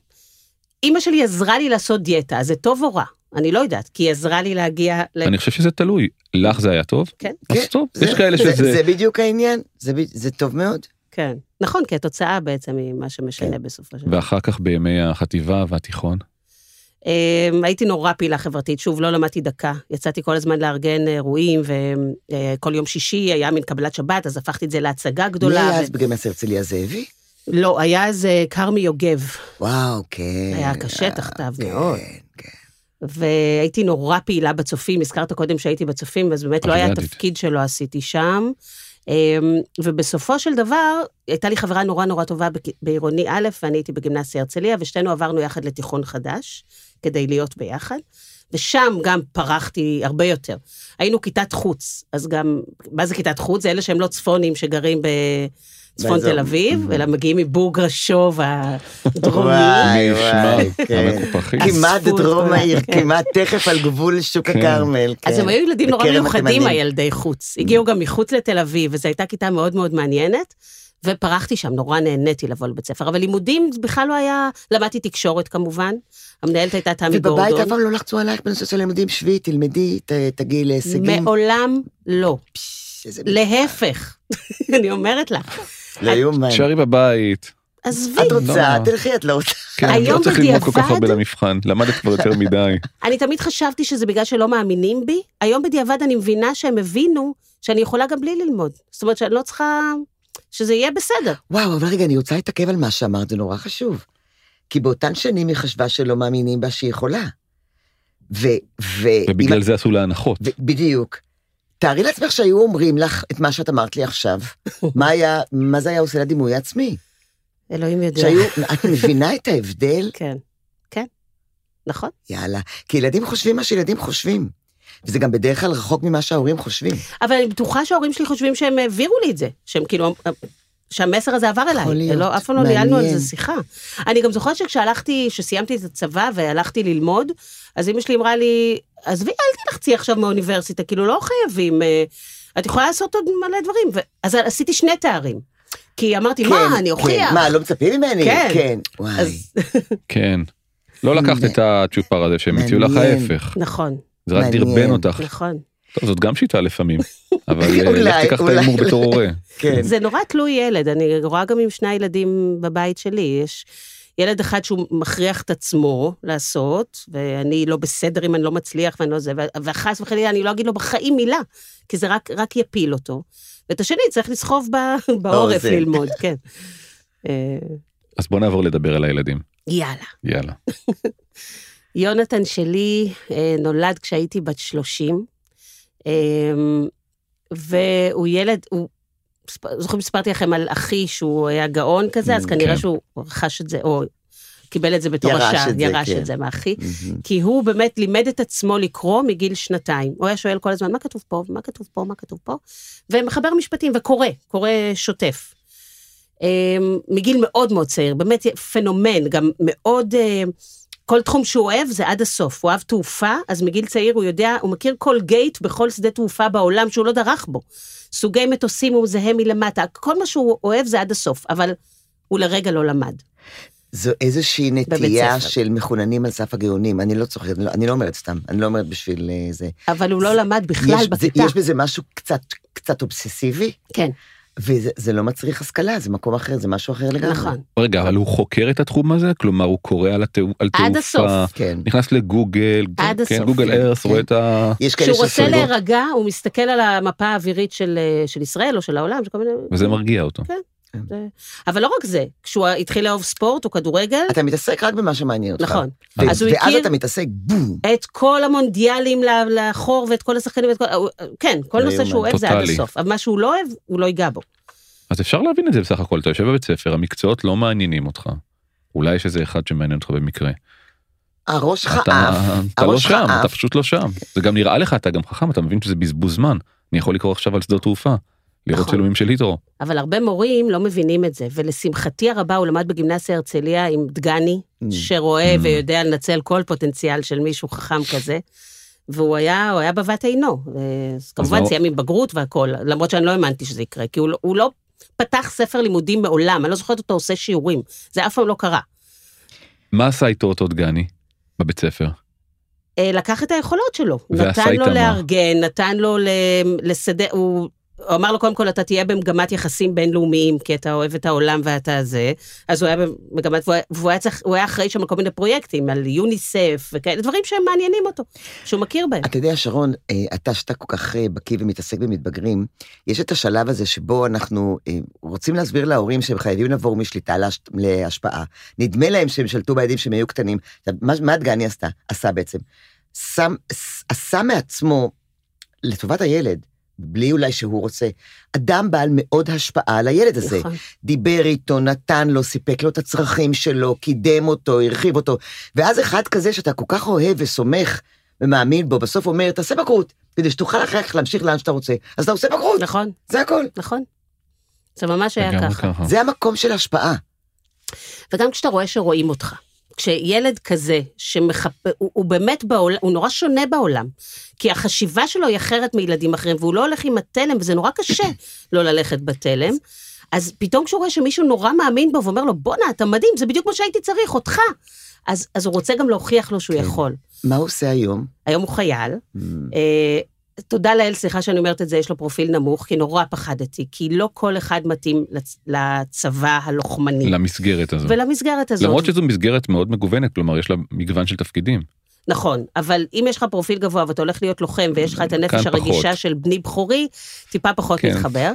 אימא שלי עזרה לי לעשות דיאטה, אז זה טוב או רע? אני לא יודעת, כי היא עזרה לי להגיע... אני חושב שזה תלוי. לך זה היה טוב? כן. אז כן, טוב, יש כאלה זה- שזה... זה בדיוק העניין, זה טוב מאוד. כן. נכון, כי התוצאה בעצם היא מה שמשנה כן. בסופו של דבר. ואחר כך בימי החטיבה והתיכון. אמ, הייתי נורא פעילה חברתית, שוב, לא למדתי דקה. יצאתי כל הזמן לארגן אירועים, וכל יום שישי היה מין קבלת שבת, אז הפכתי את זה להצגה מי גדולה. היה ו- אז בגימס הרצליה זאבי? לא, היה איזה כרמי יוגב, וואו, כן. היה קשה תחתיו כן, מאוד. כן. והייתי נורא פעילה בצופים, הזכרת קודם שהייתי בצופים, אז באמת לא היה. תפקיד שלא עשיתי שם. אמ, ובסופו של דבר, הייתה לי חברה נורא נורא טובה בעירוני א', ואני הייתי בגימנסיה הרצליה, ושתינו עברנו יחד לתיכון חדש, כדי להיות ביחד. ושם גם פרחתי הרבה יותר. היינו כיתת חוץ, אז גם, מה זה כיתת חוץ? זה אלה שהם לא צפונים שגרים בצפון באזור. תל אביב, אלא מגיעים מבוגרשוב הדרומי. וואי, נשמע וואי, כן. כמעט דרום העיר, כן. כמעט תכף על גבול שוק כן. הכרמל. אז. הם היו ילדים נורא מיוחדים. הילדי חוץ. הגיעו גם מחוץ לתל אביב, וזו הייתה כיתה מאוד מאוד מעניינת, ופרחתי שם, נורא נהניתי לבוא לבית ספר. אבל לימודים בכלל לא היה, למדתי תקשורת כמובן, המנהלת הייתה תמי ובבית גורדון. אף פעם לא לחצו עלייך בנושא של לימודים, שבי, תלמדי, תגיעי להישגים. מעולם לא. להפך, אני אומרת לך. לא יאומן. תשארי בבית. עזבי, את רוצה, לא. תלכי, את לא רוצה. כן, היום לא צריך ללמוד כל כך הרבה למבחן. למדת כבר יותר מדי. אני תמיד חשבתי שזה בגלל שלא מאמינים בי, היום בדיעבד אני מבינה שהם הבינו שאני יכולה גם בלי ללמוד. זאת אומרת שאני לא צריכה, שזה יהיה בסדר. וואו, אבל רגע, אני רוצה להתעכב על מה שאמרת, זה נורא חשוב. כי באותן שנים היא חשבה שלא מאמינים בה שהיא יכולה. ו... ו... ובגלל זה עשו לה הנחות. ו- בדיוק. תארי לעצמך שהיו אומרים לך את מה שאת אמרת לי עכשיו, מה היה, מה זה היה עושה לדימוי העצמי? אלוהים יודע. שהיו, את מבינה את ההבדל? כן, כן, נכון. יאללה. כי ילדים חושבים מה שילדים חושבים. וזה גם בדרך כלל רחוק ממה שההורים חושבים. אבל אני בטוחה שההורים שלי חושבים שהם העבירו לי את זה, שהם כאילו, שהמסר הזה עבר אליי. יכול להיות, לא, אף פעם לא ניהלנו על. זה שיחה. אני גם זוכרת שכשהלכתי, כשסיימתי את הצבא והלכתי ללמוד, אז אמא שלי אמרה לי, עזבי, אל תלחצי עכשיו מהאוניברסיטה, כאילו לא חייבים, אה, את יכולה לעשות עוד מלא דברים. ו- אז עשיתי שני תארים. כי אמרתי, מה, אני אוכיח. מה, לא מצפים ממני? כן. כן. וואי. אז, כן. לא לקחת את הצ'ופר הזה שהם הציעו לך. ההפך. נכון, זה רק. דרבן אותך. נכון. טוב, זאת גם שיטה לפעמים. אבל אה, אולי, לך תיקח את. ההימור בתור הורה. כן. זה נורא תלוי ילד, אני רואה גם עם שני הילדים בבית שלי, יש ילד אחד שהוא מכריח את עצמו לעשות, ואני לא בסדר אם אני לא מצליח ואני לא זה, וחס וחלילה אני לא אגיד לו בחיים מילה, כי זה רק, רק יפיל אותו. ואת השני צריך לסחוב בעורף. ללמוד, כן. אה, אז בוא נעבור לדבר על הילדים. יאללה. יאללה. יונתן שלי אה, נולד כשהייתי בת 30, אה, והוא ילד, הוא, זוכרים שסיפרתי לכם על אחי שהוא היה גאון כזה, אז Mm, כנראה כן. שהוא רכש את זה, או קיבל את זה בתור ירש השעה, את זה, ירש כן. את זה מאחי, מהמם. כי הוא באמת לימד את עצמו לקרוא מגיל שנתיים. הוא היה שואל כל הזמן, מה כתוב פה, מה כתוב פה, מה כתוב פה, ומחבר משפטים וקורא, קורא שוטף. אמ, מגיל מאוד מאוד צעיר, באמת פנומן, גם מאוד, אה, כל תחום שהוא אוהב זה עד הסוף. הוא אוהב תעופה, אז מגיל צעיר הוא יודע, הוא מכיר כל גייט בכל שדה תעופה בעולם שהוא לא דרך בו. סוגי מטוסים הוא מזהה מלמטה, כל מה שהוא אוהב זה עד הסוף, אבל הוא לרגע לא למד. זו איזושהי נטייה. של מחוננים על סף הגאונים. אני לא צוחקת, אני לא- אני לא אומרת סתם, אני לא אומרת בשביל אה, זה. אבל הוא לא למד בכלל יש, זה, בכיתה. יש בזה משהו קצת, קצת אובססיבי, כן, וזה זה לא מצריך השכלה, זה מקום אחר, זה משהו אחר לגמרי. נכון. רגע, אבל הוא חוקר את התחום הזה? כלומר, הוא קורא על על עד תעופה, הסוף. כן. נכנס לגוגל, עד כן, הסוף. גוגל ארס, כן. רואה את ה... יש כאלה כשהוא רוצה להירגע, הוא מסתכל על המפה האווירית של, אה, של ישראל או של העולם, של כל מיני... וזה מרגיע אותו. זה... אבל לא רק זה, כשהוא התחיל לאהוב ספורט או כדורגל, אתה מתעסק רק במה שמעניין אותך. נכון. ו- אז הוא ואז הכיר- אתה מתעסק, בום. את כל המונדיאלים לאחור ואת כל השחקנים, ואת כל... כן, כל נושא. שהוא אוהב זה עד. הסוף. אבל מה שהוא לא אוהב, הוא לא ייגע בו. אז אפשר להבין את זה בסך הכל, אתה יושב בבית ספר, המקצועות לא מעניינים אותך. אולי יש איזה אחד שמעניין אותך במקרה. הראש שלך אתה, עף. אתה לא שם. אתה פשוט לא שם. זה גם נראה לך, אתה גם חכם, אתה מבין שזה בזבוז זמן. אני יכול לקרוא עכשיו על שדות תעופה, לראות נכון. צילומים של היטרו. אבל הרבה מורים לא מבינים את זה, ולשמחתי הרבה הוא למד בגימנסיה הרצליה עם דגני, Mm. שרואה Mm. ויודע לנצל כל פוטנציאל של מישהו חכם כזה, והוא היה, היה בבת עינו. אז כמובן לא- סיים עם בגרות והכול, למרות שאני לא האמנתי שזה יקרה, כי הוא, לא- הוא לא פתח ספר לימודים מעולם, אני לא זוכרת אותו עושה שיעורים, זה אף פעם לא קרה. מה עשה איתו אותו דגני בבית ספר? אה, לקח את היכולות שלו, נתן לו? לארגן, נתן לו לסדר, הוא... הוא אמר לו קודם כל אתה תהיה במגמת יחסים בינלאומיים כי אתה אוהב את העולם ואתה זה אז הוא היה במגמת והוא היה- צריך הוא היה אחראי שם על כל מיני פרויקטים על יוניסף וכאלה דברים שהם מעניינים אותו שהוא מכיר בהם. אתה יודע, שרון, אה, אתה שאתה כל כך אה, בקיא ומתעסק במתבגרים, יש את השלב הזה שבו אנחנו אה, רוצים להסביר להורים שהם חייבים לעבור משליטה להש- להשפעה. נדמה להם שהם שלטו בילדים שהם היו קטנים. מה, מה דגני עשתה? עשה בעצם? שם, עשה מעצמו, לטובת הילד, בלי אולי שהוא רוצה, אדם בעל מאוד השפעה על הילד הזה. נכון. דיבר איתו, נתן לו, סיפק לו את הצרכים שלו, קידם אותו, הרחיב אותו. ואז אחד כזה שאתה כל כך אוהב וסומך ומאמין בו, בסוף אומר, תעשה בגרות, כדי שתוכל אחר כך להמשיך לאן שאתה רוצה. אז אתה עושה בגרות, נכון זה הכל. נכון. זה ממש היה ככה. ככה. זה המקום של השפעה. וגם כשאתה רואה שרואים אותך. כשילד כזה, שמחפ... הוא, הוא באמת בעולם, הוא נורא שונה בעולם. כי החשיבה שלו היא אחרת מילדים אחרים, והוא לא הולך עם התלם, וזה נורא קשה לא ללכת בתלם. אז פתאום כשהוא רואה שמישהו נורא מאמין בו, ואומר לו, בואנה, אתה מדהים, זה בדיוק מה שהייתי צריך, אותך. אז, אז הוא רוצה גם להוכיח לו שהוא כן. יכול. מה הוא עושה היום? היום הוא חייל. Mm, אה, תודה לאל, סליחה שאני אומרת את זה, יש לו פרופיל נמוך, כי נורא פחדתי, כי לא כל אחד מתאים לצ... לצבא הלוחמני. למסגרת הזו. ולמסגרת הזאת. למרות שזו מסגרת מאוד מגוונת, כלומר יש לה מגוון של תפקידים. נכון, אבל אם יש לך פרופיל גבוה ואתה הולך להיות לוחם ויש לך את הנפש הרגישה פחות. של בני בכורי, טיפה פחות כן. מתחבר.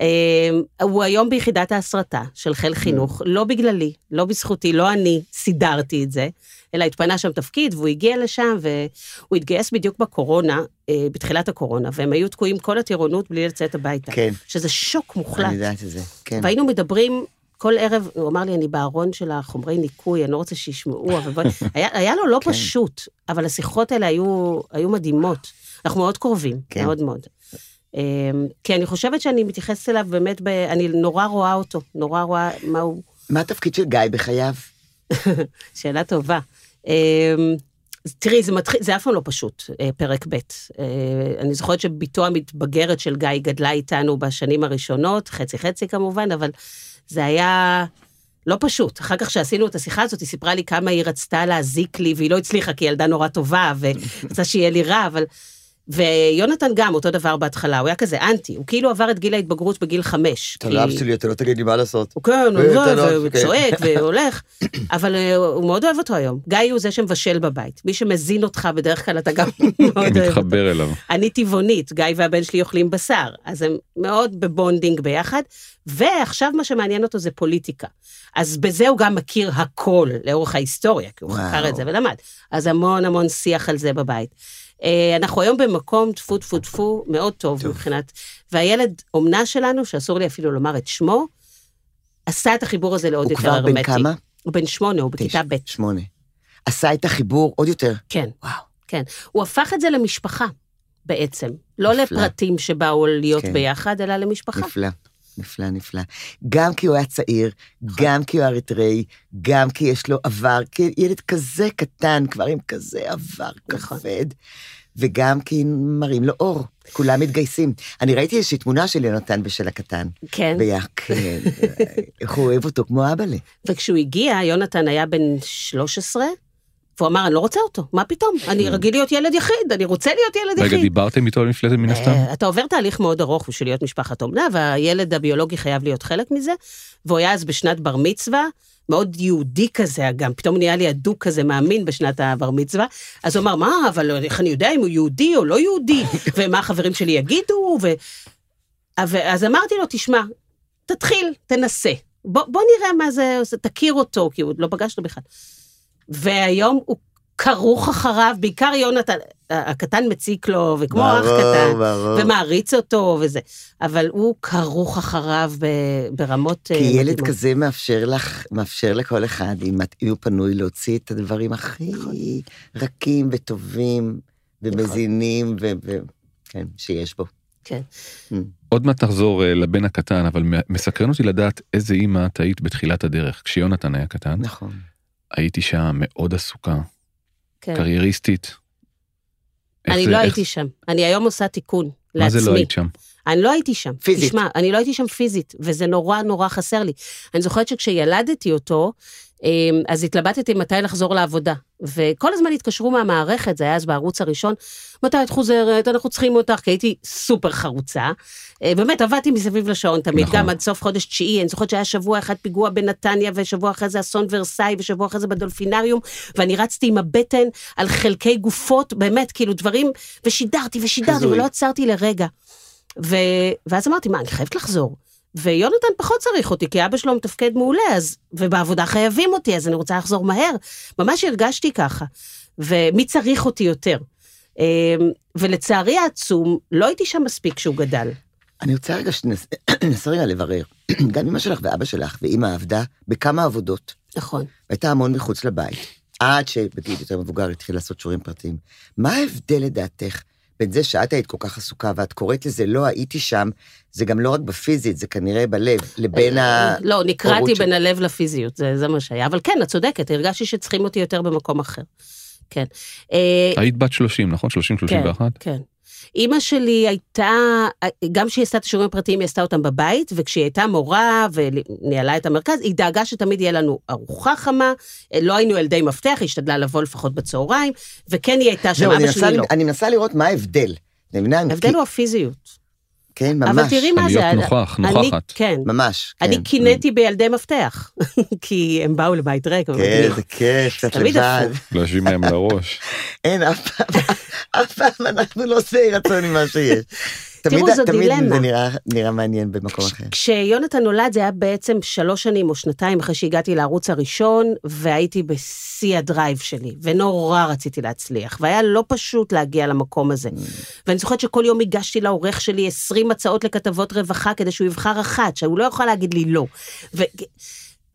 אה, הוא היום ביחידת ההסרטה של חיל חינוך, לא בגללי, לא בזכותי, לא אני סידרתי את זה, אלא התפנה שם תפקיד והוא הגיע לשם והוא התגייס בדיוק בקורונה, אה, בתחילת הקורונה, והם היו תקועים כל הטירונות בלי לצאת הביתה. כן, שזה שוק מוחלט. אני יודעת את זה. כן. והיינו מדברים כל ערב, הוא אמר לי, אני בארון של החומרי ניקוי, אני לא רוצה שישמעו, אבל בוא... היה, היה לו לא כן. פשוט, אבל השיחות האלה היו, היו מדהימות. אנחנו מאוד קרובים, כן. מאוד מאוד. אמ, כי אני חושבת שאני מתייחסת אליו באמת, ב... אני נורא רואה אותו, נורא רואה מה הוא... מה התפקיד של גיא בחייו? שאלה טובה. אמ, תראי, זה מתחיל, זה אף פעם לא פשוט, אה, פרק ב'. אה, אני זוכרת שבתו המתבגרת של גיא גדלה איתנו בשנים הראשונות, חצי-חצי כמובן, אבל זה היה לא פשוט. אחר כך שעשינו את השיחה הזאת, היא סיפרה לי כמה היא רצתה להזיק לי, והיא לא הצליחה, כי היא ילדה נורא טובה, ורצתה שיהיה לי רע, אבל... ויונתן גם, אותו דבר בהתחלה, הוא היה כזה אנטי, הוא כאילו עבר את גיל ההתבגרות בגיל חמש. אתה לא אבא שלי, אתה לא תגיד לי מה לעשות. הוא כן, הוא אה, זה, אתה לא- והוא כן. והולך, אבל אה, הוא מאוד אוהב אותו היום. גיא הוא זה שמבשל בבית. מי שמזין אותך, בדרך כלל אתה גם מאוד אוהב אותו. מתחבר אליו. אני טבעונית, גיא והבן שלי אוכלים בשר, אז הם מאוד ב bonding ביחד, ועכשיו מה שמעניין אותו זה פוליטיקה. אז בזה הוא גם מכיר הכל לאורך ההיסטוריה, כי הוא. חקר את זה ולמד. אז המון המון שיח על זה בבית. אה, אנחנו היום במקום טפו טפו טפו מאוד טוב, טוב. מבחינת... והילד אומנה שלנו, שאסור לי אפילו לומר את שמו, עשה את החיבור הזה לעוד הוא יותר כבר הרמטי. בן כמה? הוא בן שמונה, הוא בכיתה ב'. שמונה. עשה את החיבור עוד יותר. כן. וואו. כן. הוא הפך את זה למשפחה, בעצם. לא נפלא. לפרטים שבאו להיות כן. ביחד, אלא למשפחה. נפלא, נפלא, נפלא. גם כי הוא היה צעיר, נכון. גם כי הוא אריתראי, גם כי יש לו עבר, כי ילד כזה קטן, כבר עם כזה עבר נכון. כבד, וגם כי מראים לו אור, כולם מתגייסים. אני ראיתי איזושהי תמונה של יונתן בשל הקטן, כן. ויה, כן, איך הוא אוהב אותו כמו אבאלה. וכשהוא הגיע, יונתן היה בן 13, והוא אמר, אני לא רוצה אותו, מה פתאום? אני רגיל להיות ילד יחיד, אני רוצה להיות ילד רגע, יחיד. דיברתם איתו לפני זה מן הסתם? אה, אתה עובר תהליך מאוד ארוך בשביל להיות משפחת אומנה, והילד הביולוגי חייב להיות חלק מזה, והוא היה אז בשנת בר מצווה, מאוד יהודי כזה גם, פתאום נהיה לי אדוק כזה מאמין בשנת הבר מצווה, אז הוא אמר, מה, אבל איך אני יודע אם הוא יהודי או לא יהודי, ומה החברים שלי יגידו, ו... אז אמרתי לו, תשמע, תתחיל, תנסה. בוא, בוא נראה מה זה, תכיר אותו, כי הוא עוד לא פגש אותו בכלל. והיום הוא כרוך אחריו, בעיקר יונתן, הקטן מציק לו, וכמו ברור, אח קטן, ברור. ומעריץ אותו וזה, אבל הוא כרוך אחריו ב- ברמות כי אה, ילד מדהימות. כזה מאפשר לך, מאפשר לכל אחד, אם הוא פנוי, להוציא את הדברים הכי נכון. רכים וטובים ומזינים, ו- ו- כן, שיש בו. כן. עוד מעט תחזור אה, לבן הקטן, אבל מסקרן אותי לדעת איזה אימא את היית בתחילת הדרך. כשיונתן היה קטן, נכון. הייתי שם מאוד עסוקה, כן. קרייריסטית. אני זה- לא איך- הייתי שם, אני היום עושה תיקון מה לעצמי. זה לא היית שם? אני לא הייתי שם. פיזית. תשמע, אני לא הייתי שם פיזית, וזה נורא נורא חסר לי. אני זוכרת שכשילדתי אותו, אז התלבטתי מתי לחזור לעבודה. וכל הזמן התקשרו מהמערכת, זה היה אז בערוץ הראשון, מתי את חוזרת, אנחנו צריכים אותך, כי הייתי סופר חרוצה. אה, באמת, עבדתי מסביב לשעון תמיד, נכון. גם עד סוף חודש תשיעי, אני זוכרת שהיה שבוע אחד פיגוע בנתניה, ושבוע אחרי זה אסון ורסאי, ושבוע אחרי זה בדולפינריום, ואני רצתי עם הבטן על חלקי גופות, באמת, כאילו דברים, ושידרתי ושידרתי. ולא עצרתי לרגע. ו... ואז אמרתי, מה, אני חייבת לחזור. ויונתן פחות צריך אותי, כי אבא שלו מתפקד מעולה, אז... ובעבודה חייבים אותי, אז אני רוצה לחזור מהר. ממש הרגשתי ככה. ומי צריך אותי יותר? אמ, ולצערי העצום, לא הייתי שם מספיק כשהוא גדל. אני רוצה רגע שננסה רגע לברר. גם אמא שלך ואבא שלך ואמא עבדה בכמה עבודות. נכון. הייתה המון מחוץ לבית. עד שבגיל יותר מבוגר התחיל לעשות שיעורים פרטיים. מה ההבדל לדעתך בין זה שאת היית כל כך עסוקה ואת קוראת לזה לא הייתי שם, זה גם לא רק בפיזית, זה כנראה בלב, לבין ה... לא, נקרעתי בין הלב לפיזיות, זה, זה מה שהיה. אבל כן, את צודקת, הרגשתי שצריכים אותי יותר במקום אחר. כן. אה, היית בת 30, נכון? 30, 31? כן. אימא שלי הייתה, גם כשהיא עשתה את השיעורים הפרטיים, היא עשתה אותם בבית, וכשהיא הייתה מורה וניהלה את המרכז, היא דאגה שתמיד יהיה לנו ארוחה חמה, לא היינו ילדי מפתח, היא השתדלה לבוא לפחות בצהריים, וכן היא הייתה שם, אבא שלי לא. אני מנסה לראות מה ההבדל. ההבדל הוא הפיזיות. כן, ממש. אבל תראי מה זה. להיות נוכח, אני- נוכחת. כן. ממש. כן. אני קינאתי בילדי מפתח, כי הם באו לבית ריק. כן. זה כיף, קצת לבד. לא יושבים להם על הראש. אין, אף פעם, אף פעם אנחנו לא שבעי רצון ממה שיש. תמיד, זו תמיד דילמה. זה נראה, נראה מעניין במקום אחר. כשיונתן נולד זה היה בעצם שלוש שנים או שנתיים אחרי שהגעתי לערוץ הראשון, והייתי בשיא הדרייב שלי, ונורא רציתי להצליח, והיה לא פשוט להגיע למקום הזה. ואני זוכרת שכל יום הגשתי לעורך שלי 20 הצעות לכתבות רווחה כדי שהוא יבחר אחת, שהוא לא יכול להגיד לי לא. ו...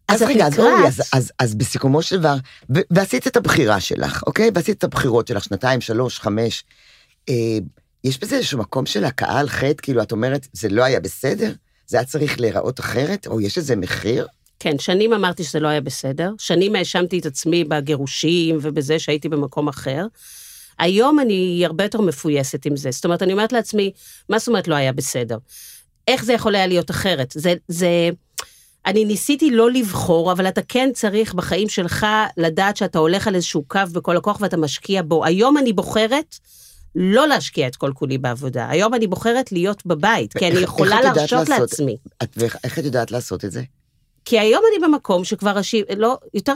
אז את רגע, אז. אורלי, אז, אז, אז בסיכומו של דבר, ו- ועשית את הבחירה שלך, אוקיי? ועשית את הבחירות שלך, שנתיים, שלוש, חמש. אה, יש בזה איזשהו מקום של הקהל חטא, כאילו, את אומרת, זה לא היה בסדר? זה היה צריך להיראות אחרת? או יש איזה מחיר? כן, שנים אמרתי שזה לא היה בסדר, שנים האשמתי את עצמי בגירושים ובזה שהייתי במקום אחר. היום אני הרבה יותר מפויסת עם זה. זאת אומרת, אני אומרת לעצמי, מה זאת אומרת לא היה בסדר? איך זה יכול היה להיות אחרת? זה, זה... אני ניסיתי לא לבחור, אבל אתה כן צריך בחיים שלך לדעת שאתה הולך על איזשהו קו בכל הכוח ואתה משקיע בו. היום אני בוחרת לא להשקיע את כל כולי בעבודה. היום אני בוחרת להיות בבית, כי אני יכולה להרשות לעצמי. ואיך איך את יודעת לעשות את זה? כי היום אני במקום שכבר אשיב, לא, יותר,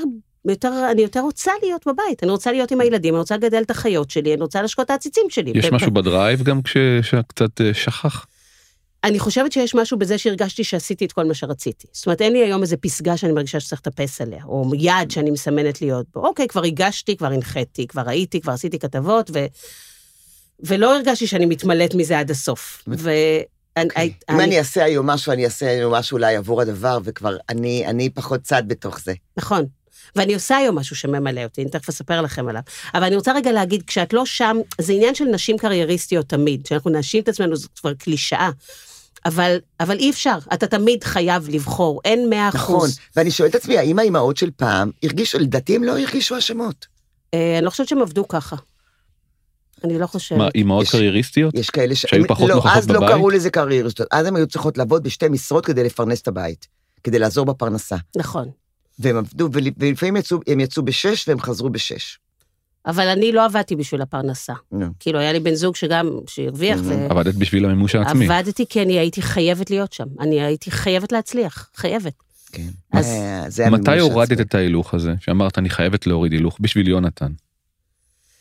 יותר, אני יותר רוצה להיות בבית, אני רוצה להיות עם הילדים, אני רוצה לגדל את החיות שלי, אני רוצה להשקות את העציצים שלי. יש משהו בדרייב גם כשקצת שכח? אני חושבת שיש משהו בזה שהרגשתי שעשיתי את כל מה שרציתי. זאת אומרת, אין לי היום איזה פסגה שאני מרגישה שצריך לטפס עליה, או יעד שאני מסמנת להיות בו. אוקיי, כבר הגשתי, כבר הנחיתי, כבר ראיתי, כבר עשיתי כתבות, ו... ולא הרגשתי שאני מתמלאת מזה עד הסוף. ו... אוקיי. אם אני אעשה היום משהו, אני אעשה היום משהו אולי עבור הדבר, וכבר אני, אני פחות צד בתוך זה. נכון. ואני עושה היום משהו שממלא אותי, אני תכף אספר לכם עליו. אבל אני רוצה רגע להגיד, כשאת לא שם, זה עניין של נשים קרייריסטיות תמיד, שאנחנו נשים את עצמנו, זו כבר קלישאה. אבל, אבל אי אפשר, אתה תמיד חייב לבחור, אין מאה נכון, אחוז. ואני שואל את עצמי, האם האימהות של פעם הרגישו, לדעתי הם לא הרגישו אשמות. אה, אני לא חושבת שהם עבדו ככה. אני לא חושבת. מה, אימהות יש- קרייריסטיות? יש כאלה ש... שהיו פחות לא, נוכחות אז לא בבית? קראו לזה קרייריסטות, אז הן היו צריכות לעבוד בשתי משרות כדי לפרנס את הבית, כדי לעזור בפרנסה. נכון. והם עבדו, ול- ולפעמים יצאו, הם יצאו בשש והם חזרו בשש. אבל אני לא עבדתי בשביל הפרנסה. נו. כאילו, היה לי בן זוג שגם, שהרוויח, Mhm. עבדת בשביל המימוש העצמי. ועבדתי כי אני הייתי חייבת להיות שם. אני הייתי חייבת להצליח, חייבת. כן. אז- אה, זה מתי הורדת. את ההילוך הזה? שאמרת אני חייבת להוריד הילוך בשביל יונתן.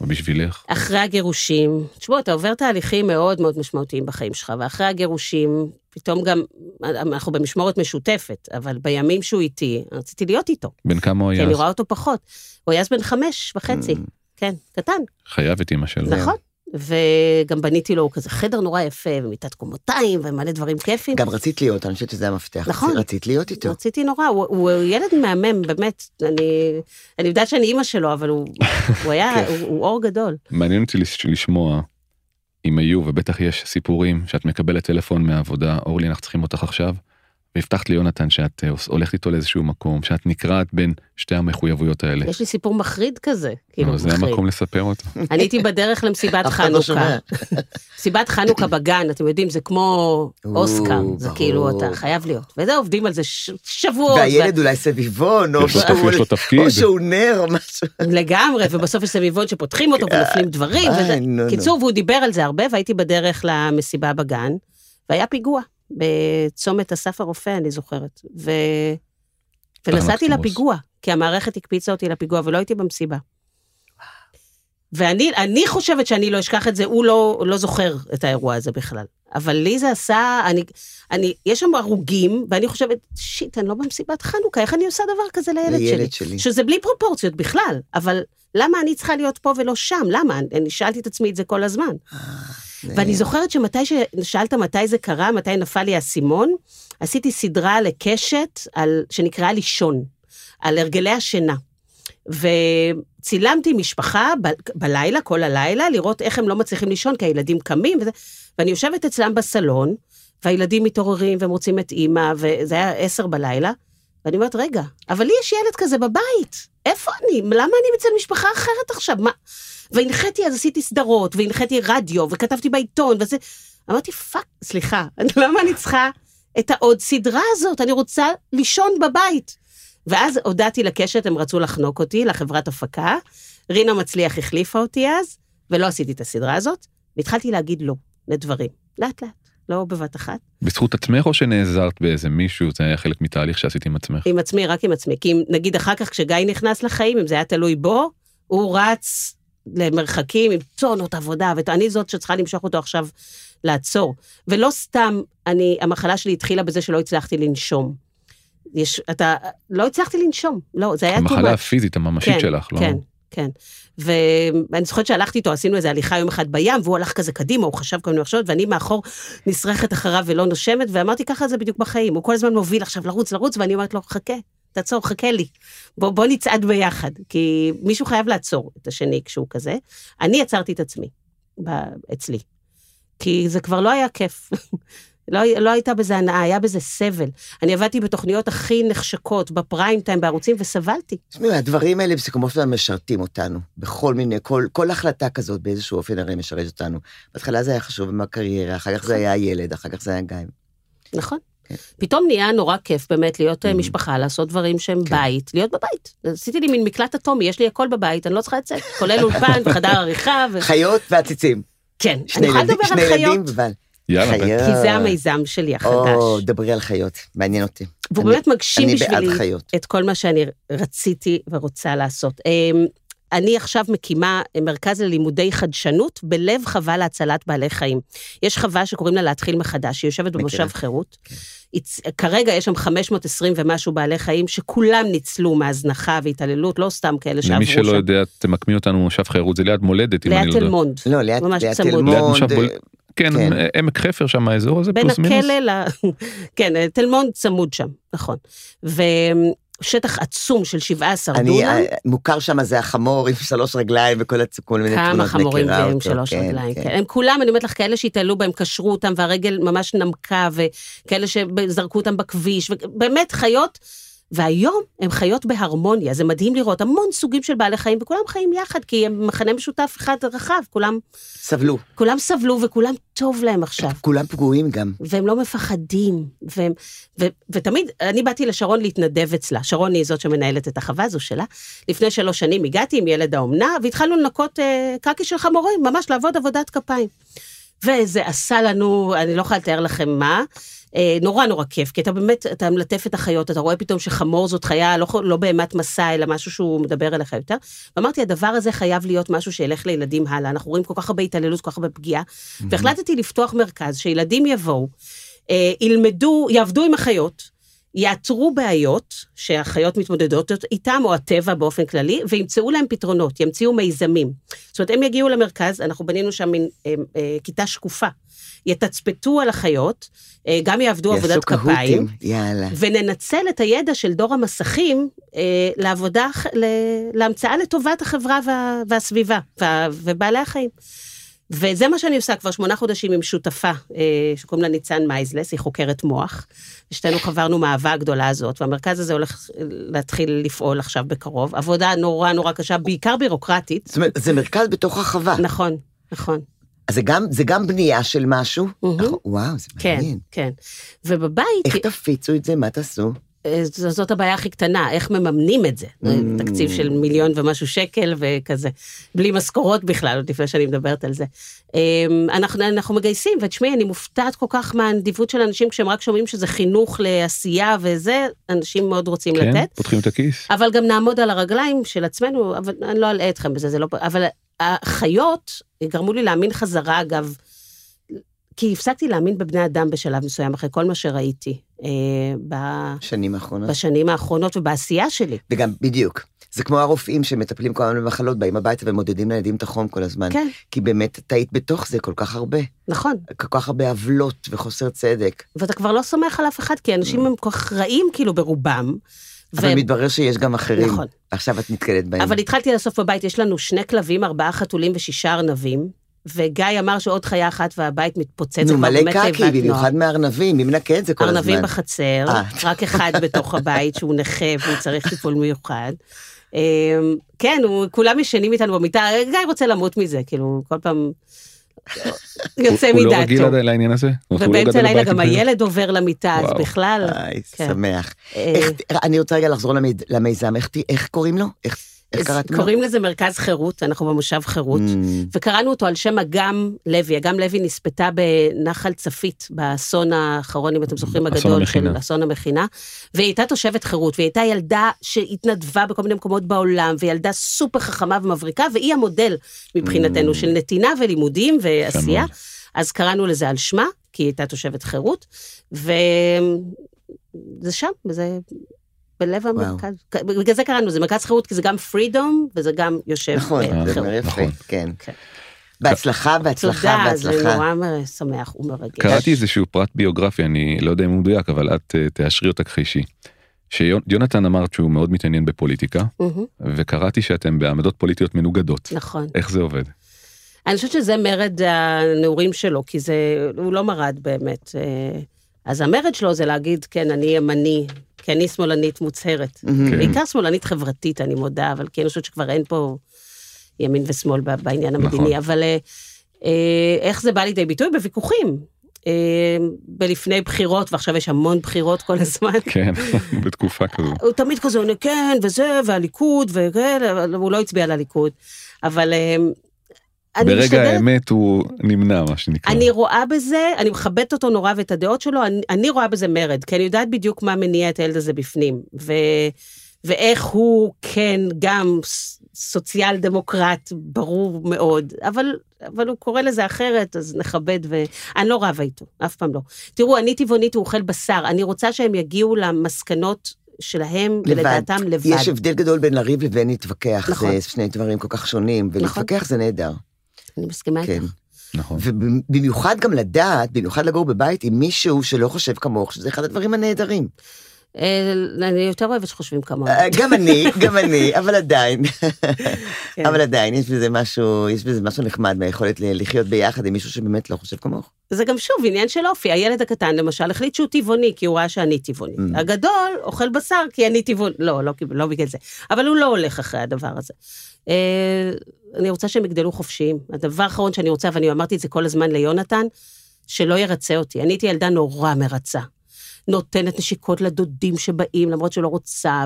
או בשבילך. אחרי הגירושים, תשמעו, אתה עובר תהליכים מאוד מאוד משמעותיים בחיים שלך, ואחרי הגירושים, פתאום גם, אנחנו במשמורת משותפת, אבל בימים שהוא איתי, רציתי להיות איתו, בן כמה הוא כי היה אני אז? רואה אותו פחות. הוא היה אז בן חמש וחצי, Mm. כן, קטן, חייב את אמא שלו. נכון, וגם בניתי לו כזה חדר נורא יפה, ומיטת קומותיים, ומלא דברים כיפים. גם רצית להיות, אני חושבת שזה המפתח. נכון. רצית להיות איתו. רציתי נורא, הוא, הוא ילד מהמם, באמת. אני, אני יודעת שאני אימא שלו, אבל הוא, הוא היה. הוא, הוא אור גדול. מעניין אותי לש- לשמוע אם היו, ובטח יש סיפורים, שאת מקבלת טלפון מהעבודה, אורלי, אנחנו צריכים אותך עכשיו, והבטחת ליונתן שאת אה, הולכת איתו לאיזשהו מקום, שאת נקרעת בין שתי המחויבויות האלה. יש לי סיפור מחריד כזה, כאילו, נו, זה מחריד. המקום לספר אותו. אני הייתי בדרך למסיבת לא. חנוכה. מסיבת חנוכה בגן, אתם יודעים, זה כמו או, אוסקר, זה. כאילו, אתה חייב להיות. וזה, עובדים על זה שבועות. והילד אולי סביבון, או שהוא- נר או משהו. לגמרי, ובסוף יש סביבון שפותחים אותו ונופלים דברים. נו, נו. קיצור, והוא דיבר על זה הרבה, והייתי בדרך למסיבה בגן, והיה פיגוע בצומת אסף הרופא, אני זוכרת. ו... ונסעתי מקסימוס. לפיגוע, כי המערכת הקפיצה אותי לפיגוע, ולא הייתי במסיבה. ואני אני חושבת שאני לא אשכח את זה, הוא לא, לא זוכר את האירוע הזה בכלל. אבל לי זה עשה, אני, אני, יש שם הרוגים, ואני חושבת, שיט, אני לא במסיבת חנוכה, איך אני עושה דבר כזה לילד שלי? לילד שלי. שזה בלי פרופורציות בכלל, אבל למה אני צריכה להיות פה ולא שם? למה? אני, אני שאלתי את עצמי את זה כל הזמן. ואני זוכרת שמתי ששאלת מתי זה קרה, מתי נפל לי האסימון, עשיתי סדרה לקשת על, שנקראה לישון, על הרגלי השינה. וצילמתי משפחה ב, בלילה, כל הלילה, לראות איך הם לא מצליחים לישון, כי הילדים קמים, וזה, ואני יושבת אצלם בסלון, והילדים מתעוררים והם רוצים את אימא, וזה היה עשר בלילה, ואני אומרת, רגע, אבל לי יש ילד כזה בבית, איפה אני? למה אני אצל משפחה אחרת עכשיו? מה? והנחיתי, אז עשיתי סדרות, והנחיתי רדיו, וכתבתי בעיתון, וזה... אמרתי, fuck, סליחה, למה אני צריכה את העוד סדרה הזאת? אני רוצה לישון בבית. ואז הודעתי לקשת, הם רצו לחנוק אותי, לחברת הפקה. רינה מצליח החליפה אותי אז, ולא עשיתי את הסדרה הזאת, והתחלתי להגיד לא לדברים, לאט לאט, לא בבת אחת. בזכות עצמך או שנעזרת באיזה מישהו, זה היה חלק מתהליך שעשית עם עצמך? עם עצמי, רק עם עצמי. כי אם, נגיד אחר כך כשגיא נכנס לחיים, אם זה היה תלוי בו, הוא רץ למרחקים עם טונות עבודה, ואני זאת שצריכה למשוך אותו עכשיו לעצור. ולא סתם, אני, המחלה שלי התחילה בזה שלא הצלחתי לנשום. יש, אתה, לא הצלחתי לנשום, לא, זה היה המחלה. הפיזית הממשית כן, שלך, לא? כן, כן. ואני זוכרת שהלכתי איתו, עשינו איזה הליכה יום אחד בים, והוא הלך כזה קדימה, הוא חשב כל מיני מחשבות, ואני מאחור נשרכת אחריו ולא נושמת, ואמרתי, ככה זה בדיוק בחיים. הוא כל הזמן מוביל עכשיו לרוץ, לרוץ, ואני אומרת לו, חכה, תעצור, חכה לי. בוא, בוא נצעד ביחד, כי מישהו חייב לעצור את השני כשהוא כזה. אני עצרתי את עצמי, ב, אצלי. כי זה כבר לא היה כיף. לא, לא הייתה בזה הנאה, היה בזה סבל. אני עבדתי בתוכניות הכי נחשקות, בפריים טיים, בערוצים, וסבלתי. תשמעי, הדברים האלה בסיכומו של דבר משרתים אותנו, בכל מיני, כל, כל החלטה כזאת באיזשהו אופן הרי משרת אותנו. בהתחלה זה היה חשוב עם הקריירה, אחר כך זה היה הילד, אחר כך זה היה גיא. נכון. פתאום נהיה נורא כיף באמת להיות אה, Mhm. משפחה, לעשות דברים שהם כן. בית, להיות בבית. עשיתי לי מין מקלט אטומי, יש לי הכל בבית, אני לא צריכה לצאת, כולל אולפן וחדר עריכה, ו... חיות ועציצים. כן, אני יכולה ילדים, לדבר שני על ילדים, חיות, אבל... יאללה. חיות. כי זה המיזם שלי החדש. או, דברי על חיות, מעניין אותי. והוא באמת מגשים בשבילי. את כל מה שאני רציתי ורוצה לעשות. אני עכשיו מקימה מרכז ללימודי חדשנות בלב חווה להצלת בעלי חיים. יש חווה שקוראים לה להתחיל מחדש, היא יושבת במושב. חירות. הצ- כרגע יש שם 520 ומשהו בעלי חיים שכולם ניצלו מהזנחה והתעללות, לא סתם כאלה שעברו למי שם. שלא יודע, תמקמי אותנו מושב חירות, זה ליד מולדת, אם אני ליד לא תל יודע. מונד. לא, ליד ממש ליד צמוד. תל ליד מונד, מושב בול- אה, כן, כן. עמק חפר שם האזור הזה, בין פלוס מינוס. הכלא ל... כן, תל מונד צמוד שם, נכון. ושטח עצום של 17 אני, דונם. אה, מוכר שם זה החמור עם שלוש רגליים וכל כל מיני כמה תמונות חמורים מכירה ועם אותו, שלוש כן, רגליים, כן. כן. הם כולם, אני אומרת לך, כאלה שהתעללו בהם, קשרו אותם והרגל ממש נמקה, וכאלה שזרקו אותם בכביש, ובאמת חיות, והיום הם חיות בהרמוניה, זה מדהים לראות המון סוגים של בעלי חיים, וכולם חיים יחד, כי הם מחנה משותף אחד רחב, כולם, סבלו. כולם סבלו וכולם טוב להם עכשיו. כולם פגועים גם. והם לא מפחדים, והם, ו, ותמיד, אני באתי לשרון להתנדב אצלה, שרון היא זאת שמנהלת את החווה הזו שלה. לפני שלוש שנים הגעתי עם ילד האומנה, והתחלנו לנקות אה, קקי של חמורים, ממש לעבוד עבודת כפיים. וזה עשה לנו, אני לא יכולה לתאר לכם מה, נורא נורא כיף, כי אתה באמת, אתה מלטף את החיות, אתה רואה פתאום שחמור זאת חיה, לא, לא בהמת מסע, אלא משהו שהוא מדבר אליך יותר. ואמרתי, הדבר הזה חייב להיות משהו שילך לילדים הלאה, אנחנו רואים כל כך הרבה התעללות, כל כך הרבה פגיעה, והחלטתי לפתוח מרכז, שילדים יבואו, אה, ילמדו, יעבדו עם החיות, יאתרו בעיות שהחיות מתמודדות איתם, או הטבע באופן כללי, וימצאו להם פתרונות, ימציאו מיזמים. זאת אומרת, הם יגיעו למרכז, אנחנו בנינו שם מין אה, אה, כיתה שקופה. יתצפתו על החיות, אה, גם יעבדו עבודת כפיים, יאללה. וננצל את הידע של דור המסכים אה, לעבודה, ל- להמצאה לטובת החברה וה, והסביבה, וה, ובעלי החיים. וזה מה שאני עושה כבר שמונה חודשים עם שותפה, אה, שקוראים לה ניצן מייזלס, היא חוקרת מוח. שתינו חברנו מהאהבה הגדולה הזאת, והמרכז הזה הולך להתחיל לפעול עכשיו בקרוב. עבודה נורא נורא קשה, בעיקר בירוקרטית. זאת אומרת, זה מרכז בתוך החווה. נכון, נכון. אז זה גם, זה גם בנייה של משהו. נכון, וואו, זה כן, מעניין. כן. ובבית, איך תפיצו את זה? מה תעשו? זאת הבעיה הכי קטנה, איך מממנים את זה. Mm. תקציב של מיליון ומשהו שקל וכזה, בלי משכורות בכלל, עוד לפני שאני מדברת על זה. אה, אנחנו, אנחנו מגייסים, ותשמעי, אני מופתעת כל כך מהנדיבות של אנשים, כשהם רק שומעים שזה חינוך לעשייה וזה, אנשים מאוד רוצים כן, לתת. פותחים את הכיס. אבל גם נעמוד על הרגליים של עצמנו, אבל אני לא אלאה אתכם בזה, זה לא... אבל החיות גרמו לי להאמין חזרה, אגב, כי הפסקתי להאמין בבני אדם בשלב מסוים, אחרי כל מה שראיתי אה, ב- שנים האחרונות. בשנים האחרונות ובעשייה שלי. וגם, בדיוק. זה כמו הרופאים שמטפלים כל הזמן במחלות, באים הביתה ומודדים לילדים את החום כל הזמן. כן, כי באמת את היית בתוך זה כל כך הרבה. נכון. כל כך הרבה עוולות וחוסר צדק. ואתה כבר לא סומך על אף אחד, כי אנשים הם כל כך רעים כאילו ברובם. אבל מתברר שיש גם אחרים. נכון. עכשיו את נתקלת בהם. אבל התחלתי לאסוף בבית, יש לנו שני כלבים, ארבעה חתולים ושישה ארנבים, וגיא אמר שעוד חיה אחת והבית מתפוצץ, נו, מלא קקי. במיוחד מארנבים, מי מנקה את זה כל הזמן? ארנבים בחצר, אה. רק אחד בתוך הבית שהוא נכה והוא צריך טיפול מיוחד. אמ, כן, הוא- כולם ישנים איתנו במיטה, גיא רוצה למות מזה, כאילו, כל פעם יוצא הוא לא רגיל מדעתו. עד לעניין הזה? לא ובאמצע הלילה גם? הילד עובר למיטה, אז וואו. בכלל... איי, כן. שמח. אה, איך- אני רוצה רגע לחזור למיד- למיזם, איך איך קוראים לו? איך קראת? קוראים לזה מרכז חירות, אנחנו במושב חירות. Mm, וקראנו אותו על שם אגם לוי. אגם לוי נספתה בנחל צפית, באסון האחרון, אם אתם זוכרים, הגדול המכינה. של אסון המכינה. והיא הייתה תושבת חירות, והיא הייתה ילדה שהתנדבה בכל מיני מקומות בעולם, וילדה סופר חכמה ומבריקה, והיא המודל מבחינתנו של נתינה ולימודים ועשייה. אז קראנו לזה על שמה, כי היא הייתה תושבת חירות, וזה שם, וזה בלב וואו. המרכז. בגלל זה קראנו, זה מרכז חירות, כי זה גם פרידום, וזה גם יושב נכון, אה, זה חירות. אומר יפה, נכון. כן. כן. בהצלחה, בהצלחה, תודה, זה בהצלחה. נורא שמח ומרגש. קראתי איזשהו פרט ביוגרפי, אני לא יודע אם הוא מדויק, אבל את אה, תאשרי אותה כחישי. שיונתן אמרת שהוא מאוד מתעניין בפוליטיקה, וקראתי שאתם בעמדות פוליטיות מנוגדות. נכון. איך זה עובד? אני חושבת שזה מרד הנעורים שלו, כי זה, הוא לא מרד באמת. אה, אז המרד שלו זה להגיד, כן, אני ימני, כי אני שמאלנית מוצהרת. כן. בעיקר שמאלנית חברתית, אני מודה, אבל כי אני חושבת שכבר אין פה ימין ושמאל בעניין המדיני. נכון. אבל אה, אה, איך זה בא לידי ביטוי? בוויכוחים. אה, בלפני בחירות, ועכשיו יש המון בחירות כל הזמן. כן, בתקופה כזו. הוא תמיד כזה עונה כן, וזה, והליכוד, וכן, הוא לא הצביע לליכוד. אבל ברגע משתדלת, האמת הוא נמנע, מה שנקרא. אני רואה בזה, אני מכבדת אותו נורא ואת הדעות שלו, אני, אני רואה בזה מרד, כי אני יודעת בדיוק מה מניע את הילד הזה בפנים, ו, ואיך הוא כן גם סוציאל דמוקרט, ברור מאוד, אבל, אבל הוא קורא לזה אחרת, אז נכבד, ואני לא רבה איתו, אף פעם לא. תראו, אני טבעונית, הוא אוכל בשר, אני רוצה שהם יגיעו למסקנות שלהם, לבד. ולדעתם לבד. יש הבדל גדול בין לריב לבין להתווכח, נכון. זה שני דברים כל כך שונים, ולהתווכח זה נהדר. אני מסכימה כן. איתך. נכון. ובמיוחד גם לדעת, במיוחד לגור בבית עם מישהו שלא חושב כמוך, שזה אחד הדברים הנהדרים. אה, אני יותר אוהבת שחושבים כמוהו. אה, גם אני, גם אני, אבל עדיין, כן. אבל עדיין, יש בזה משהו, יש בזה משהו נחמד מהיכולת לחיות ביחד עם מישהו שבאמת לא חושב כמוך. זה גם שוב עניין של אופי. הילד הקטן למשל החליט שהוא טבעוני, כי הוא ראה שאני טבעוני. Mm. הגדול אוכל בשר כי אני טבעוני. לא, לא, לא בגלל זה. אבל הוא לא הולך אחרי הדבר הזה. אה, אני רוצה שהם יגדלו חופשיים. הדבר האחרון שאני רוצה, ואני אמרתי את זה כל הזמן ליונתן, שלא ירצה אותי. אני הייתי ילדה נורא מרצה. נותנת נשיקות לדודים שבאים, למרות שלא רוצה,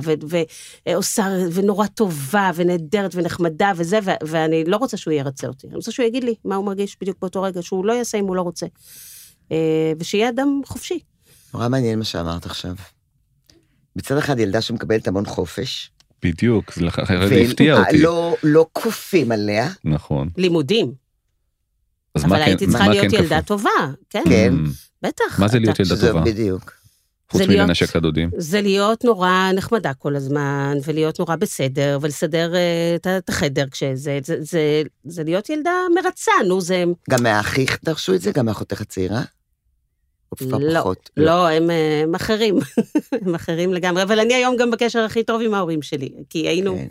ועושה, ונורא טובה, ונהדרת, ונחמדה, וזה, ו- ואני לא רוצה שהוא ירצה אותי. אני רוצה שהוא יגיד לי מה הוא מרגיש בדיוק באותו רגע, שהוא לא יעשה אם הוא לא רוצה. אה, ושיהיה אדם חופשי. נורא מעניין מה שאמרת עכשיו. מצד אחד ילדה שמקבלת המון חופש, בדיוק, זה לח- זה הפתיע אותי. ולא לא כופים עליה, נכון. לימודים. אז אבל מה כן- הייתי צריכה מה להיות כן ילדה כפוף? טובה, כן, כן. בטח. מה זה להיות ילדה טובה? בדיוק. חוץ זה מלנשק את הדודים. זה להיות נורא נחמדה כל הזמן, ולהיות נורא בסדר, ולסדר אה, את החדר כשזה, זה, זה, זה להיות ילדה מרצה, נו, זה... גם מהאחיך דרשו את זה? גם מאחותך הצעירה? או לא, פחות? לא, הם, אה, הם אחרים, הם אחרים לגמרי, אבל אני היום גם בקשר הכי טוב עם ההורים שלי, כי היינו... כן.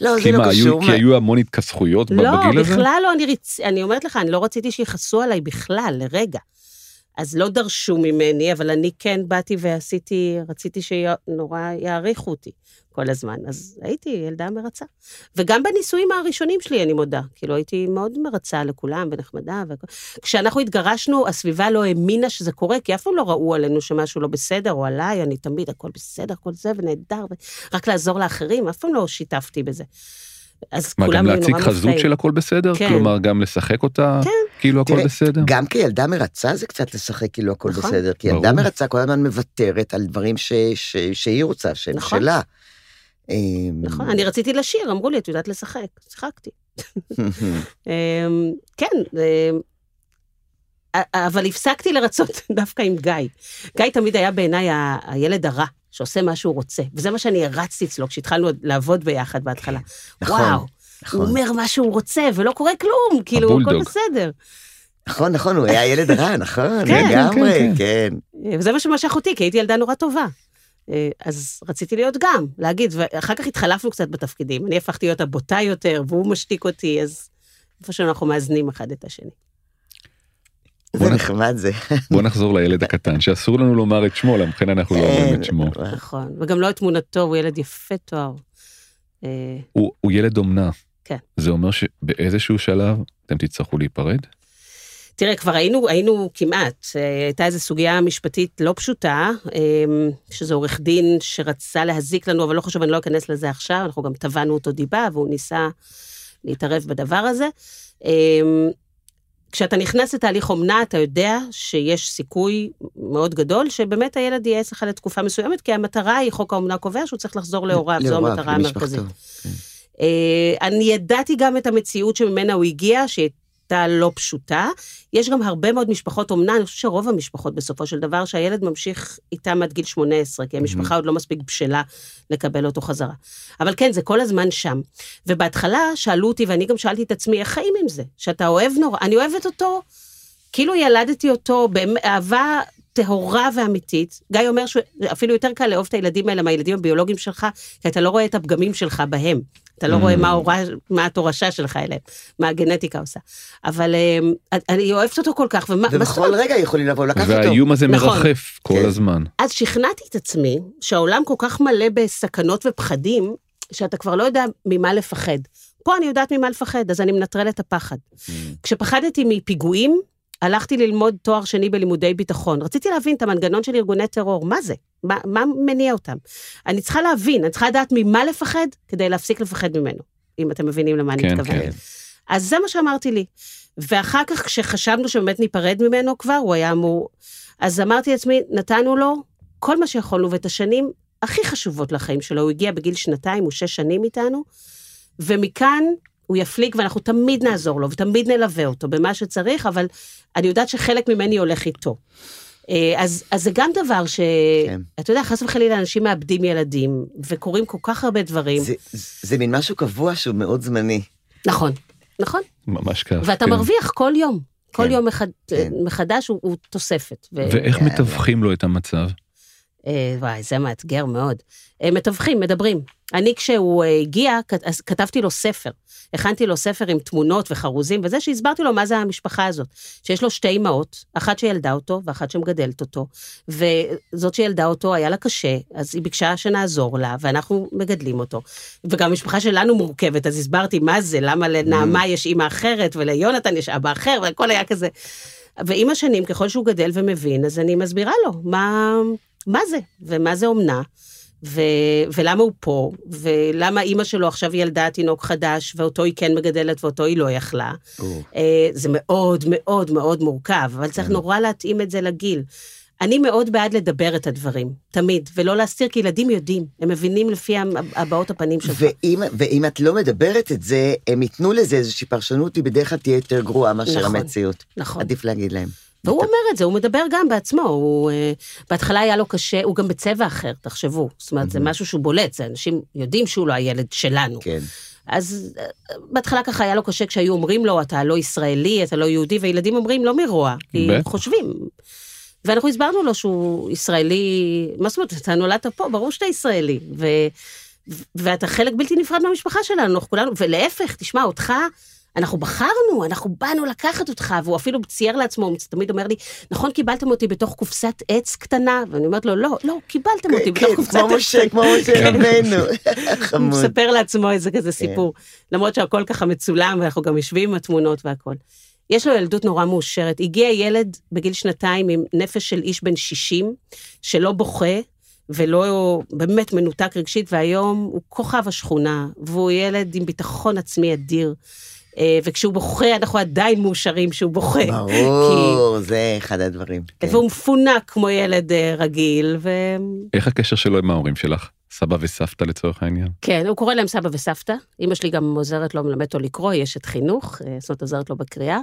לא, כי זה לא מה, היו- קשור. כי היו המון התכסחויות לא, בגיל הזה? בכלל לא, אני, רצ... אני אומרת לך, אני לא רציתי שיכעסו עליי בכלל, לרגע. אז לא דרשו ממני, אבל אני כן באתי ועשיתי, רציתי שנורא יעריכו אותי כל הזמן. אז הייתי ילדה מרצה. וגם בנישואים הראשונים שלי, אני מודה. כאילו, הייתי מאוד מרצה לכולם ונחמדה. והכל. כשאנחנו התגרשנו, הסביבה לא האמינה שזה קורה, כי אף פעם לא ראו עלינו שמשהו לא בסדר, או עליי, אני תמיד, הכל בסדר, הכל זה, ונהדר, רק לעזור לאחרים, אף פעם לא שיתפתי בזה. אז מה, גם כולם היו להציג נורא חזות. של הכל בסדר? כן. כלומר, גם לשחק אותה כאילו הכל תראה, בסדר? גם כילדה מרצה זה קצת לשחק כאילו הכל נכון. בסדר, כי ילדה ברור. מרצה כל הזמן מוותרת על דברים ש- ש- שהיא רוצה, שהם נכון. שלה. אמ, נכון, אני רציתי לשיר, אמרו לי, את יודעת לשחק, שיחקתי. אמ, כן, אמ, אבל הפסקתי לרצות דווקא עם גיא. גיא תמיד היה בעיניי הילד הרע, שעושה מה שהוא רוצה, וזה מה שאני הרצתי אצלו כשהתחלנו לעבוד ביחד בהתחלה. נכון, וואו, הוא נכון, אומר מה שהוא רוצה, ולא קורה כלום, כאילו, הכל. בסדר. נכון, נכון, הוא היה ילד רע, נכון, כן, לגמרי, כן, כן. וזה מה שמשך אותי, כי הייתי ילדה נורא טובה. אה, אז רציתי להיות גם, להגיד, ואחר כך התחלפנו קצת בתפקידים. אני הפכתי להיות הבוטה יותר, והוא משתיק אותי, אז איפה שאנחנו מאזנים אחד את השני. זה נחמד זה. בוא נחזור לילד הקטן, שאסור לנו לומר את שמו, לכן אנחנו לא אומרים את שמו. כן, נכון. וגם לא את תמונתו, הוא ילד יפה תואר. אה, הוא ילד אומנה. כן. זה אומר שבאיזשהו שלב אתם תצטרכו להיפרד? תראה, כבר היינו, היינו כמעט, אה, הייתה איזו סוגיה משפטית לא פשוטה, אה, שזה עורך דין שרצה להזיק לנו, אבל לא חשוב, אני לא אכנס לזה עכשיו, אנחנו גם תבענו אותו דיבה, והוא ניסה להתערב בדבר הזה. כשאתה נכנס לתהליך אומנה, אתה יודע שיש סיכוי מאוד גדול שבאמת הילד יהיה אצלך לתקופה מסוימת, כי המטרה היא, חוק האומנה קובע שהוא צריך לחזור להוריו, זו המטרה. המרכזית. אה, אני ידעתי גם את המציאות שממנה הוא הגיע, שהייתה לא פשוטה. יש גם הרבה מאוד משפחות אומנה, אני חושבת שרוב המשפחות בסופו של דבר, שהילד ממשיך איתם עד גיל 18, כי המשפחה עוד לא מספיק בשלה לקבל אותו חזרה. אבל כן, זה כל הזמן שם. ובהתחלה שאלו אותי, ואני גם שאלתי את עצמי, איך חיים עם זה? שאתה אוהב נורא, אני אוהבת אותו, כאילו ילדתי אותו באהבה טהורה ואמיתית. גיא אומר שאפילו יותר קל לאהוב את הילדים האלה מהילדים הביולוגיים שלך, כי אתה לא רואה את הפגמים שלך בהם. אתה לא רואה מה, ההורה- מה התורשה שלך אליהם, מה הגנטיקה עושה. אבל אה, אני אוהבת אותו כל כך, ומה ובכל אומרת? רגע יכולים לבוא לקחת אותו. והאיום הזה נכון. מרחף כל כן. הזמן. אז שכנעתי את עצמי שהעולם כל כך מלא בסכנות ופחדים, שאתה כבר לא יודע ממה לפחד. פה אני יודעת ממה לפחד, אז אני מנטרלת את הפחד. כשפחדתי מפיגועים, הלכתי ללמוד תואר שני בלימודי ביטחון. רציתי להבין את המנגנון של ארגוני טרור, מה זה? מה, מה מניע אותם? אני צריכה להבין, אני צריכה לדעת ממה לפחד, כדי להפסיק לפחד ממנו, אם אתם מבינים למה אני כן, מתכוונת. כן. אז זה מה שאמרתי לי. ואחר כך, כשחשבנו שבאמת ניפרד ממנו כבר, הוא היה אמור... אז אמרתי לעצמי, נתנו לו כל מה שיכולנו, ואת השנים הכי חשובות לחיים שלו, הוא הגיע בגיל שנתיים, הוא שש שנים איתנו, ומכאן הוא יפליג, ואנחנו תמיד נעזור לו, ותמיד נלווה אותו במה שצריך, אבל אני יודעת שחלק ממני הולך איתו. אה, אז, אז זה גם דבר ש... כן. אתה יודע, חס וחלילה אנשים מאבדים ילדים, וקורים כל כך הרבה דברים. זה- זה מין משהו קבוע שהוא מאוד זמני. נכון, נכון. ממש כך. ואתה כן. מרוויח כל יום. כל כן, יום מחד... כן. מחדש הוא, הוא תוספת. ו... ואיך יאללה. מתווכים לו את המצב? אה, וואי, זה מאתגר מאוד. אה, מתווכים, מדברים. אני, כשהוא אה, הגיע, כתבתי לו ספר. הכנתי לו ספר עם תמונות וחרוזים, וזה שהסברתי לו מה זה המשפחה הזאת. שיש לו שתי אמהות, אחת שילדה אותו ואחת שמגדלת אותו, וזאת שילדה אותו היה לה קשה, אז היא ביקשה שנעזור לה, ואנחנו מגדלים אותו. וגם המשפחה שלנו מורכבת, אז הסברתי מה זה, למה לנעמה יש אימא אחרת, וליונתן יש אבא אחר, והכל היה כזה. ועם השנים, ככל שהוא גדל ומבין, אז אני מסבירה לו מה, מה זה, ומה זה אומנה, ו, ולמה הוא פה, ולמה אימא שלו עכשיו ילדה תינוק חדש, ואותו היא כן מגדלת ואותו היא לא יכלה. אה, זה מאוד מאוד מאוד מורכב, אבל צריך נורא להתאים את זה לגיל. אני מאוד בעד לדבר את הדברים, תמיד, ולא להסתיר, כי ילדים יודעים, הם מבינים לפי הבעות הפנים שלך. ואם, ואם את לא מדברת את זה, הם ייתנו לזה איזושהי פרשנות, היא בדרך כלל תהיה יותר גרועה מאשר נכון. המציאות. נכון. עדיף להגיד להם. והוא אומר את זה, הוא מדבר גם בעצמו, הוא, אה, בהתחלה היה לו קשה, הוא גם בצבע אחר, תחשבו. זאת אומרת, זה משהו שהוא בולט, זה אנשים יודעים שהוא לא הילד שלנו. כן. אז אה, בהתחלה ככה היה לו קשה כשהיו אומרים לו, אתה לא ישראלי, אתה לא יהודי, וילדים אומרים, לא מרוע, כי הם. חושבים. ואנחנו הסברנו לו שהוא ישראלי, מה זאת אומרת, אתה נולדת פה, ברור שאתה ישראלי. ו, ו- ואתה חלק בלתי נפרד מהמשפחה שלנו, אנחנו כולנו, ולהפך, תשמע, אותך, אנחנו בחרנו, אנחנו באנו לקחת אותך, והוא אפילו צייר לעצמו, הוא תמיד אומר לי, נכון, קיבלתם אותי בתוך קופסת עץ קטנה? ואני אומרת לו, לא, לא, קיבלתם אותי בתוך כן, קופסת כמו עץ משה, כמו משה כן. רבנו. הוא. מספר לעצמו איזה כזה סיפור, למרות שהכל ככה מצולם, ואנחנו גם יושבים עם התמונות והכל. יש לו ילדות נורא מאושרת. הגיע ילד בגיל שנתיים עם נפש של איש בן 60, שלא בוכה, ולא באמת מנותק רגשית, והיום הוא כוכב השכונה, והוא ילד עם ביטחון עצמי אדיר. אה, וכשהוא בוכה, אנחנו עדיין מאושרים שהוא בוכה. ברור, זה אחד הדברים. כן. והוא מפונק כמו ילד אה, רגיל, ו... איך הקשר שלו עם ההורים שלך? סבא וסבתא לצורך העניין? כן, הוא קורא להם סבא וסבתא. אמא שלי גם עוזרת לו, מלמדת לו לקרוא, היא אשת חינוך, אה, זאת אומרת, עוזרת לו בקריאה.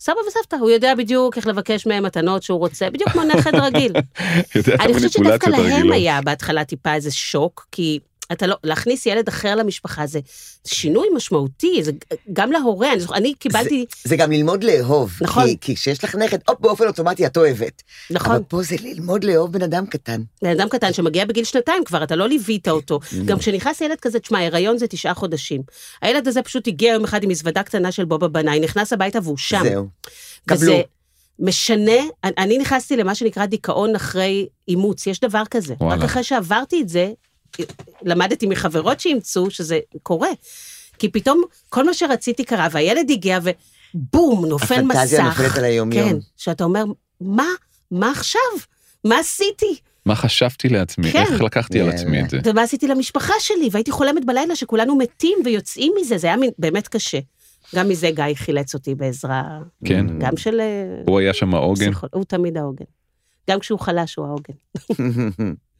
סבא וסבתא, הוא יודע בדיוק איך לבקש מהם מתנות שהוא רוצה, בדיוק כמו נכד רגיל. את אני חושבת שדווקא להם. היה בהתחלה טיפה איזה שוק, כי אתה לא, להכניס ילד אחר למשפחה זה שינוי משמעותי, זה גם להורה, אני, זוכ- אני קיבלתי, זה גם ללמוד לאהוב. נכון. כי- כי כשיש לך נכד, הופ, באופן אוטומטי את אוהבת. נכון, אבל פה זה ללמוד לאהוב בן אדם קטן. בן אדם קטן שמגיע בגיל שנתיים כבר, אתה לא ליווית אותו. גם כשנכנס ילד כזה, תשמע, הריון זה תשעה חודשים. הילד הזה פשוט הגיע יום אחד עם מזוודה קטנה של בובה בנאי, נכנס הביתה והוא שם. זהו. קבלו. משנה, אני- אני נכנסתי למה שנקרא דיכאון אחרי אימוץ, יש דבר כזה. וואלה. רק אחרי שעברתי את זה, למדתי מחברות שאימצו שזה קורה. כי פתאום כל מה שרציתי קרה, והילד הגיע ובום, נופל מסך. הפנטזיה נופלת על היום-יום. כן, שאתה אומר, מה, מה עכשיו? מה עשיתי? מה חשבתי לעצמי? כן. איך לקחתי על יאללה. עצמי את זה? ומה עשיתי למשפחה שלי? והייתי חולמת בלילה שכולנו מתים ויוצאים מזה, זה היה מין- באמת קשה. גם מזה גיא חילץ אותי בעזרה, כן. גם של... אה, הוא היה שם העוגן? הוא תמיד העוגן. גם כשהוא חלש הוא העוגן.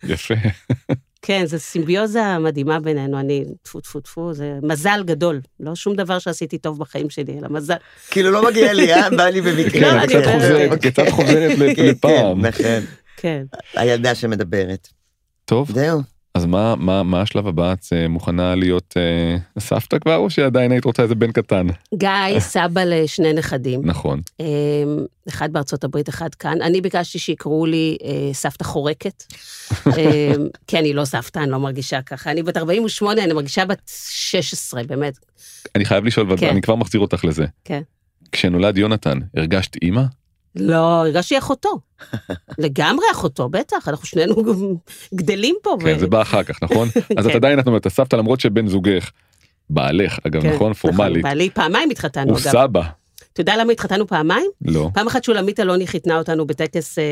יפה. כן, זו סימביוזה מדהימה בינינו, אני, טפו טפו טפו, זה מזל גדול. לא שום דבר שעשיתי טוב בחיים שלי, אלא מזל. כאילו לא מגיע לי, אה? בא לי במקרה. כן, אני קצת. חוזרת, קצת חוזרת ל- כן, לפעם. כן, נכון. כן. הילדה שמדברת. טוב, זהו. אז מה- מה מה השלב הבא? את אה, מוכנה להיות אה, סבתא כבר, או שעדיין היית רוצה איזה בן קטן? גיא, סבא לשני נכדים, נכון. אמ, אחד בארצות הברית, אחד כאן. אני ביקשתי שיקראו לי אה, סבתא חורקת. אמ, כי אני לא סבתא, אני לא מרגישה ככה. אני בת 48, אני מרגישה בת 16, באמת. אני חייב לשאול, כן. ואני כבר מחזיר אותך לזה. כן. כשנולד יונתן, הרגשת אימא? לא, הרגשתי אחותו. לגמרי אחותו, בטח, אנחנו שנינו גדלים פה. כן, ו- זה בא אחר כך, נכון? אז את כן. עדיין את אומרת, הסבתא למרות שבן זוגך, בעלך, אגב, כן, נכון? פורמלית, בעלי פעמיים התחתנו, הוא אגב. סבא. אתה יודע למה התחתנו פעמיים? לא. פעם אחת שולמית אלוני חיתנה אותנו בטקס אה,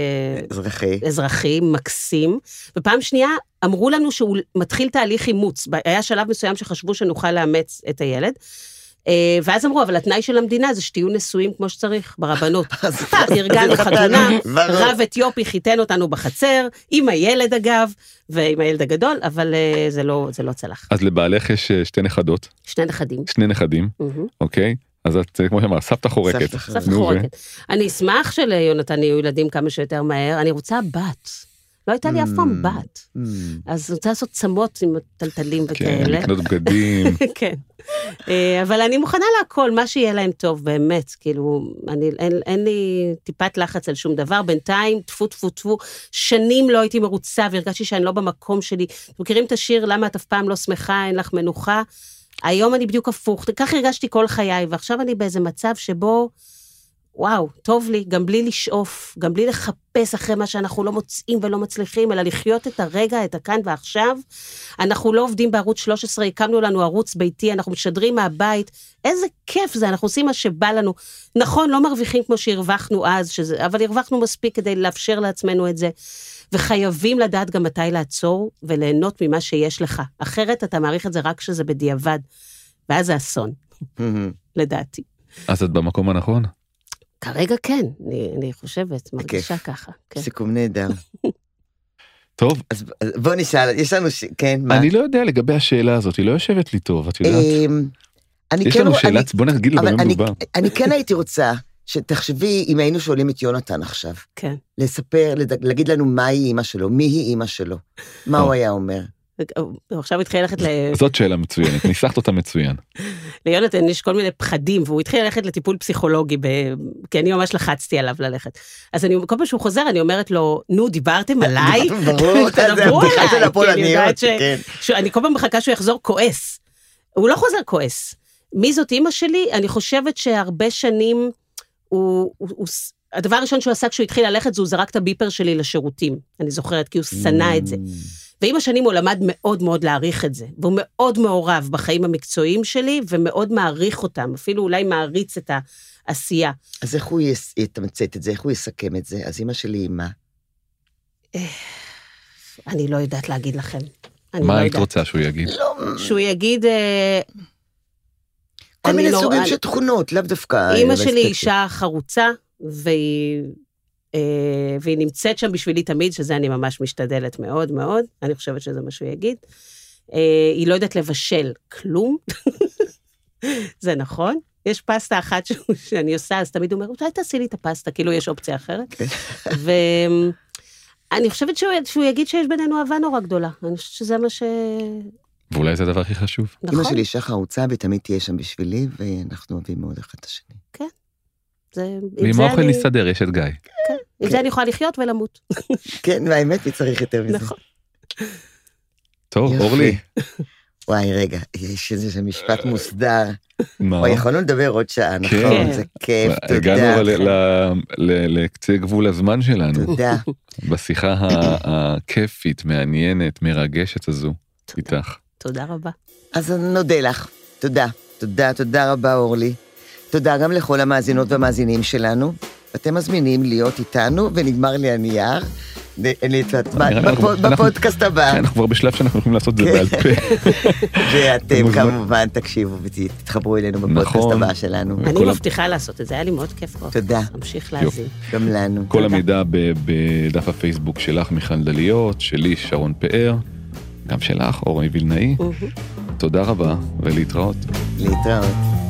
אזרחי. אזרחי מקסים, ופעם שנייה אמרו לנו שהוא מתחיל תהליך אימוץ. היה שלב מסוים שחשבו שנוכל לאמץ את הילד. אה, ואז אמרו, אבל התנאי של המדינה זה שתהיו נשואים כמו שצריך, ברבנות. אז- ארגנו חתונה. רב אתיופי חיתן אותנו בחצר, עם הילד אגב, ועם הילד הגדול, אבל אה, זה לא, זה לא צלח. אז לבעלך יש אה, שתי נכדות, שני נכדים. שני נכדים. אוקיי? אז את, כמו שאמרת, סבתא חורקת. סבתא חורקת. אני אשמח שליונתן יהיו ילדים כמה שיותר מהר, אני רוצה בת. לא הייתה לי אף פעם Mm. בת. Mm. אז אני רוצה לעשות צמות עם טלטלים כן, וכאלה. לקנות בגדים. כן. אה, אבל אני מוכנה להכל, מה שיהיה להם טוב, באמת. כאילו, אני, אין, אין לי טיפת לחץ על שום דבר. בינתיים, טפו טפו טפו, שנים לא הייתי מרוצה והרגשתי שאני לא במקום שלי. אתם מכירים את השיר, למה את אף פעם לא שמחה, אין לך מנוחה? היום אני בדיוק הפוך, כך הרגשתי כל חיי, ועכשיו אני באיזה מצב שבו, וואו, טוב לי, גם בלי לשאוף, גם בלי לחפש אחרי מה שאנחנו לא מוצאים ולא מצליחים, אלא לחיות את הרגע, את הכאן ועכשיו. אנחנו לא עובדים בערוץ 13, הקמנו לנו ערוץ ביתי, אנחנו משדרים מהבית. איזה כיף זה, אנחנו עושים מה שבא לנו. נכון, לא מרוויחים כמו שהרווחנו אז, שזה, אבל הרווחנו מספיק כדי לאפשר לעצמנו את זה. וחייבים לדעת גם מתי לעצור וליהנות ממה שיש לך. אחרת אתה מעריך את זה רק כשזה בדיעבד. ואז זה אסון. לדעתי. אז את במקום הנכון? כרגע כן, אני, אני חושבת, מרגישה ככה. כן. סיכום נהדר. טוב, אז בוא נשאל, יש לנו, ש- כן, מה? אני לא יודע לגבי השאלה הזאת, היא לא יושבת לי טוב, את יודעת? אמ, אני יש כן לנו שאלה, אני- בוא נגיד אבל במה אני- מדובר. אני כן הייתי רוצה שתחשבי, אם היינו שואלים את יונתן עכשיו, כן. לספר, להגיד לנו מהי אימא שלו, מי היא אימא שלו, מה. הוא היה אומר? הוא עכשיו התחיל ללכת ל... זאת שאלה מצוינת, ניסחת אותה מצוין. ליונתן יש כל מיני פחדים, והוא התחיל ללכת לטיפול פסיכולוגי, ב... כי אני ממש לחצתי עליו ללכת. אז אני, כל פעם שהוא חוזר, אני אומרת לו, נו, דיברתם עליי? ברור, תדברו עליי, כי אני הפולניות, יודעת ש... כן. שאני כל פעם מחכה שהוא יחזור כועס. הוא לא חוזר כועס. מי זאת אימא שלי? אני חושבת שהרבה שנים הוא... הוא, הוא הדבר הראשון שהוא עשה כשהוא התחיל ללכת זה הוא זרק את הביפר שלי לשירותים. אני זוכרת, כי הוא שנא את זה. ועם השנים הוא למד מאוד מאוד להעריך את זה, והוא מאוד מעורב בחיים המקצועיים שלי, ומאוד מעריך אותם, אפילו אולי מעריץ את העשייה. אז איך הוא יס- יתמצת את זה, איך הוא יסכם את זה? אז אימא שלי היא מה? אני לא יודעת להגיד לכם. מה לא היית יודעת. רוצה שהוא יגיד? לא, שהוא יגיד, אה, כל מיני לא- סוגים אני- של תכונות, לאו דווקא... אימא אה, שלי. אישה חרוצה, והיא, אה, והיא נמצאת שם בשבילי תמיד, שזה אני ממש משתדלת מאוד מאוד, אני חושבת שזה מה שהוא יגיד. אה, היא לא יודעת לבשל כלום, זה נכון. יש פסטה אחת ש- שאני עושה, אז תמיד הוא אומר, אולי תעשי לי את הפסטה, כאילו יש אופציה אחרת. כן. ואני חושבת שהוא, שהוא יגיד שיש בינינו אהבה נורא גדולה. אני חושבת שזה מה ש... ואולי זה הדבר הכי חשוב. נכון? אימא שלי אישה חרוצה ותמיד תהיה שם בשבילי, ואנחנו אוהבים מאוד אחד את השני. זה, עם ועם זה האוכל אני- נסתדר, יש את גיא. עם זה אני יכולה לחיות ולמות. כן, והאמת, מי צריך יותר מזה? נכון. טוב. אורלי. וואי, רגע, יש איזה משפט מוסדר. מה? וואי, יכולנו לדבר עוד שעה, נכון? כן. זה כיף, הגענו תודה. ל- לקצה גבול הזמן שלנו, תודה. בשיחה הכיפית, מעניינת, מרגשת הזו, איתך. תודה רבה. אז נודה לך. תודה. תודה, תודה רבה, אורלי. תודה גם לכל המאזינות והמאזינים שלנו. אתם מזמינים להיות איתנו, ונגמר לי הנייר. בפודקאסט הבא. כן, אנחנו כבר בשלב שאנחנו יכולים לעשות את זה. בעל פה. ואתם. כמובן תקשיבו ותתחברו אלינו בפודקאסט נכון. הבא שלנו. אני מבטיחה לעשות את זה, היה לי מאוד כיף פה. תודה. אמשיך להאזין. גם לנו. כל. המידע ב- בדף הפייסבוק שלך, מיכל דליות, שלי, שרון פאר, גם שלך, אורי וילנאי. תודה רבה, ולהתראות. להתראות.